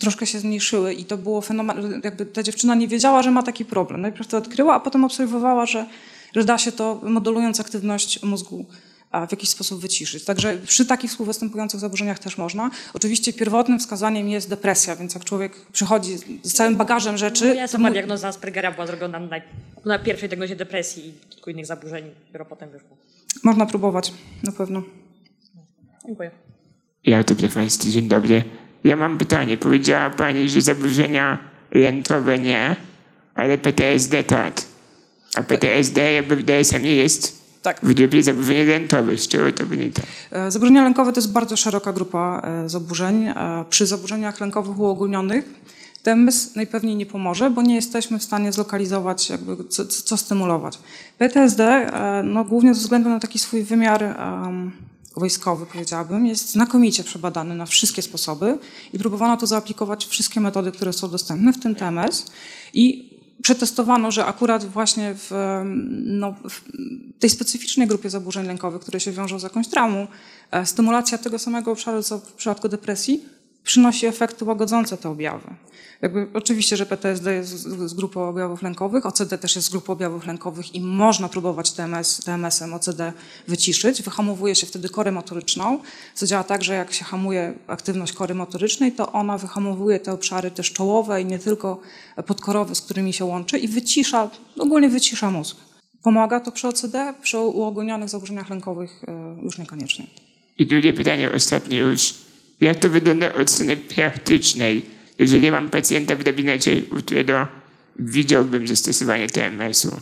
troszkę się zmniejszyły i to było fenomen, jakby ta dziewczyna nie wiedziała, że ma taki problem. Najpierw to odkryła, a potem obserwowała, że że da się to, modulując aktywność mózgu, w jakiś sposób wyciszyć. Także przy takich współwystępujących zaburzeniach też można. Oczywiście pierwotnym wskazaniem jest depresja, więc jak człowiek przychodzi z całym bagażem rzeczy... No ja sama diagnoza Aspergera była zrobiona na, na pierwszej diagnozie depresji i kilku innych zaburzeń, dopiero potem wyszło. Można próbować, na pewno. Dziękuję. Ja to Państwu, dzień dobry. Ja mam pytanie. Powiedziała Pani, że zaburzenia lękowe nie, ale PTSD tak. A PTSD jakby w DSM-ie jest tak. w grupie zaburzeń lękowych. Z czego to wynika? E, zaburzenia lękowe to jest bardzo szeroka grupa e, zaburzeń. E, przy zaburzeniach lękowych uogólnionych TMS najpewniej nie pomoże, bo nie jesteśmy w stanie zlokalizować, jakby co, co stymulować. PTSD, no, głównie ze względu na taki swój wymiar um, wojskowy, powiedziałabym, jest znakomicie przebadany na wszystkie sposoby i próbowano to zaaplikować wszystkie metody, które są dostępne, w tym TMS. I przetestowano, że akurat właśnie w, no, w, tej specyficznej grupie zaburzeń lękowych, które się wiążą z jakąś traumą, e, stymulacja tego samego obszaru, co w przypadku depresji, przynosi efekty łagodzące te objawy. Jakby, oczywiście, że PTSD jest z, z grupą objawów lękowych, OCD też jest z grupą objawów lękowych i można próbować TMS, TMS-em OCD wyciszyć. Wyhamowuje się wtedy korę motoryczną, co działa tak, że jak się hamuje aktywność kory motorycznej, to ona wyhamowuje te obszary też czołowe i nie tylko podkorowe, z którymi się łączy i wycisza, ogólnie wycisza mózg. Pomaga to przy OCD, przy uogólnionych zaburzeniach lękowych e, już niekoniecznie. I drugie pytanie ostatnie już. Jak to wygląda od strony praktycznej? jeżeli mam pacjenta w gabinecie, u którego widziałbym zastosowanie TMS-u,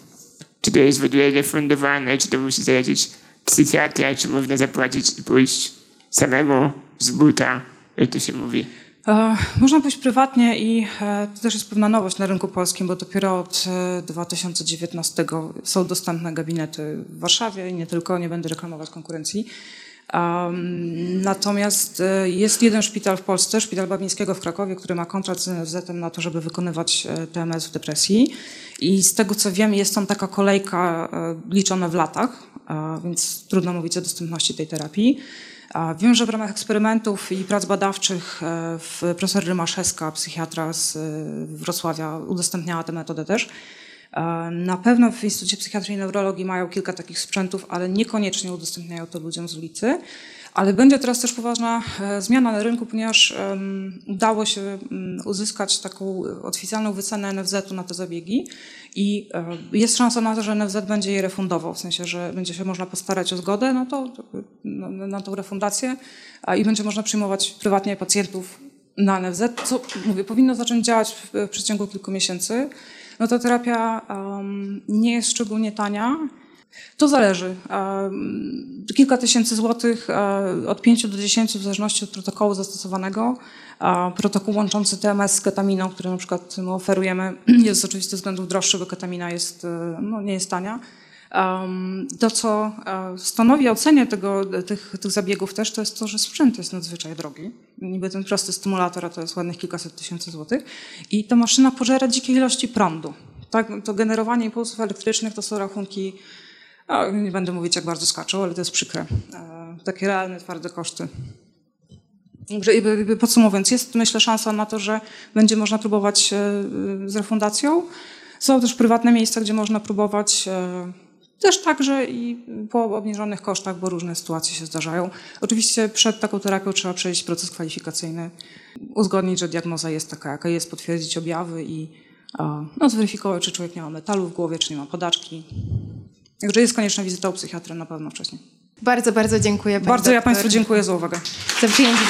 czy to jest w ogóle refundowane, czy to musi zalecić psychiatra, czy można zapłacić i pójść samemu z buta, jak to się mówi? E, można pójść prywatnie i e, to też jest pewna nowość na rynku polskim, bo dopiero od 2019 e, są dostępne gabinety w Warszawie i nie tylko, nie będę reklamować konkurencji. Natomiast e, jest jeden szpital w Polsce, szpital Babińskiego w Krakowie, który ma kontrakt z NFZ na to, żeby wykonywać e, TMS w depresji. I z tego co wiem, jest tam taka kolejka e, liczona w latach, więc trudno mówić o dostępności tej terapii. Wiem, że w ramach eksperymentów i prac badawczych profesor Rymaszewska, psychiatra z Wrocławia, udostępniała tę metodę też. Na pewno w Instytucie Psychiatrii i Neurologii mają kilka takich sprzętów, ale niekoniecznie udostępniają to ludziom z ulicy. Ale będzie teraz też poważna e, zmiana na rynku, ponieważ udało się um, uzyskać taką oficjalną wycenę NFZ-u na te zabiegi i um, jest szansa na to, że NFZ będzie je refundował, w sensie, że będzie się można postarać o zgodę na, to, na, tą refundację i będzie można przyjmować prywatnie pacjentów na NFZ, co mówię, powinno zacząć działać w przeciągu kilku miesięcy no to terapia um, nie jest szczególnie tania. To zależy. Um, kilka tysięcy złotych, um, od 5 do 10 w zależności od protokołu zastosowanego. Protokół łączący TMS z ketaminą, który na przykład my oferujemy, jest z oczywistych względów droższy, bo ketamina jest, e, no, nie jest tania. To, co e, stanowi ocenie tego, tych, tych zabiegów też, to jest to, że sprzęt jest nadzwyczaj drogi. Niby ten prosty stymulator, to jest ładnych kilkaset tysięcy złotych. I ta maszyna pożera dzikie ilości prądu. Tak, to generowanie impulsów elektrycznych to są rachunki, o, nie będę mówić jak bardzo skaczą, ale to jest przykre. E, takie realne, twarde koszty. Podsumowując, jest myślę szansa na to, że będzie można próbować e, z refundacją. Są też prywatne miejsca, gdzie można próbować e, też także i po obniżonych kosztach, bo różne sytuacje się zdarzają. Oczywiście przed taką terapią trzeba przejść proces kwalifikacyjny, uzgodnić, że diagnoza jest taka, jaka jest, potwierdzić objawy i no, zweryfikować, czy człowiek nie ma metalu w głowie, czy nie ma podaczki. Także jest konieczna wizyta u psychiatry na pewno wcześniej. Bardzo, bardzo dziękuję. Bardzo doktor. ja Państwu dziękuję za uwagę. Za przyjęcie.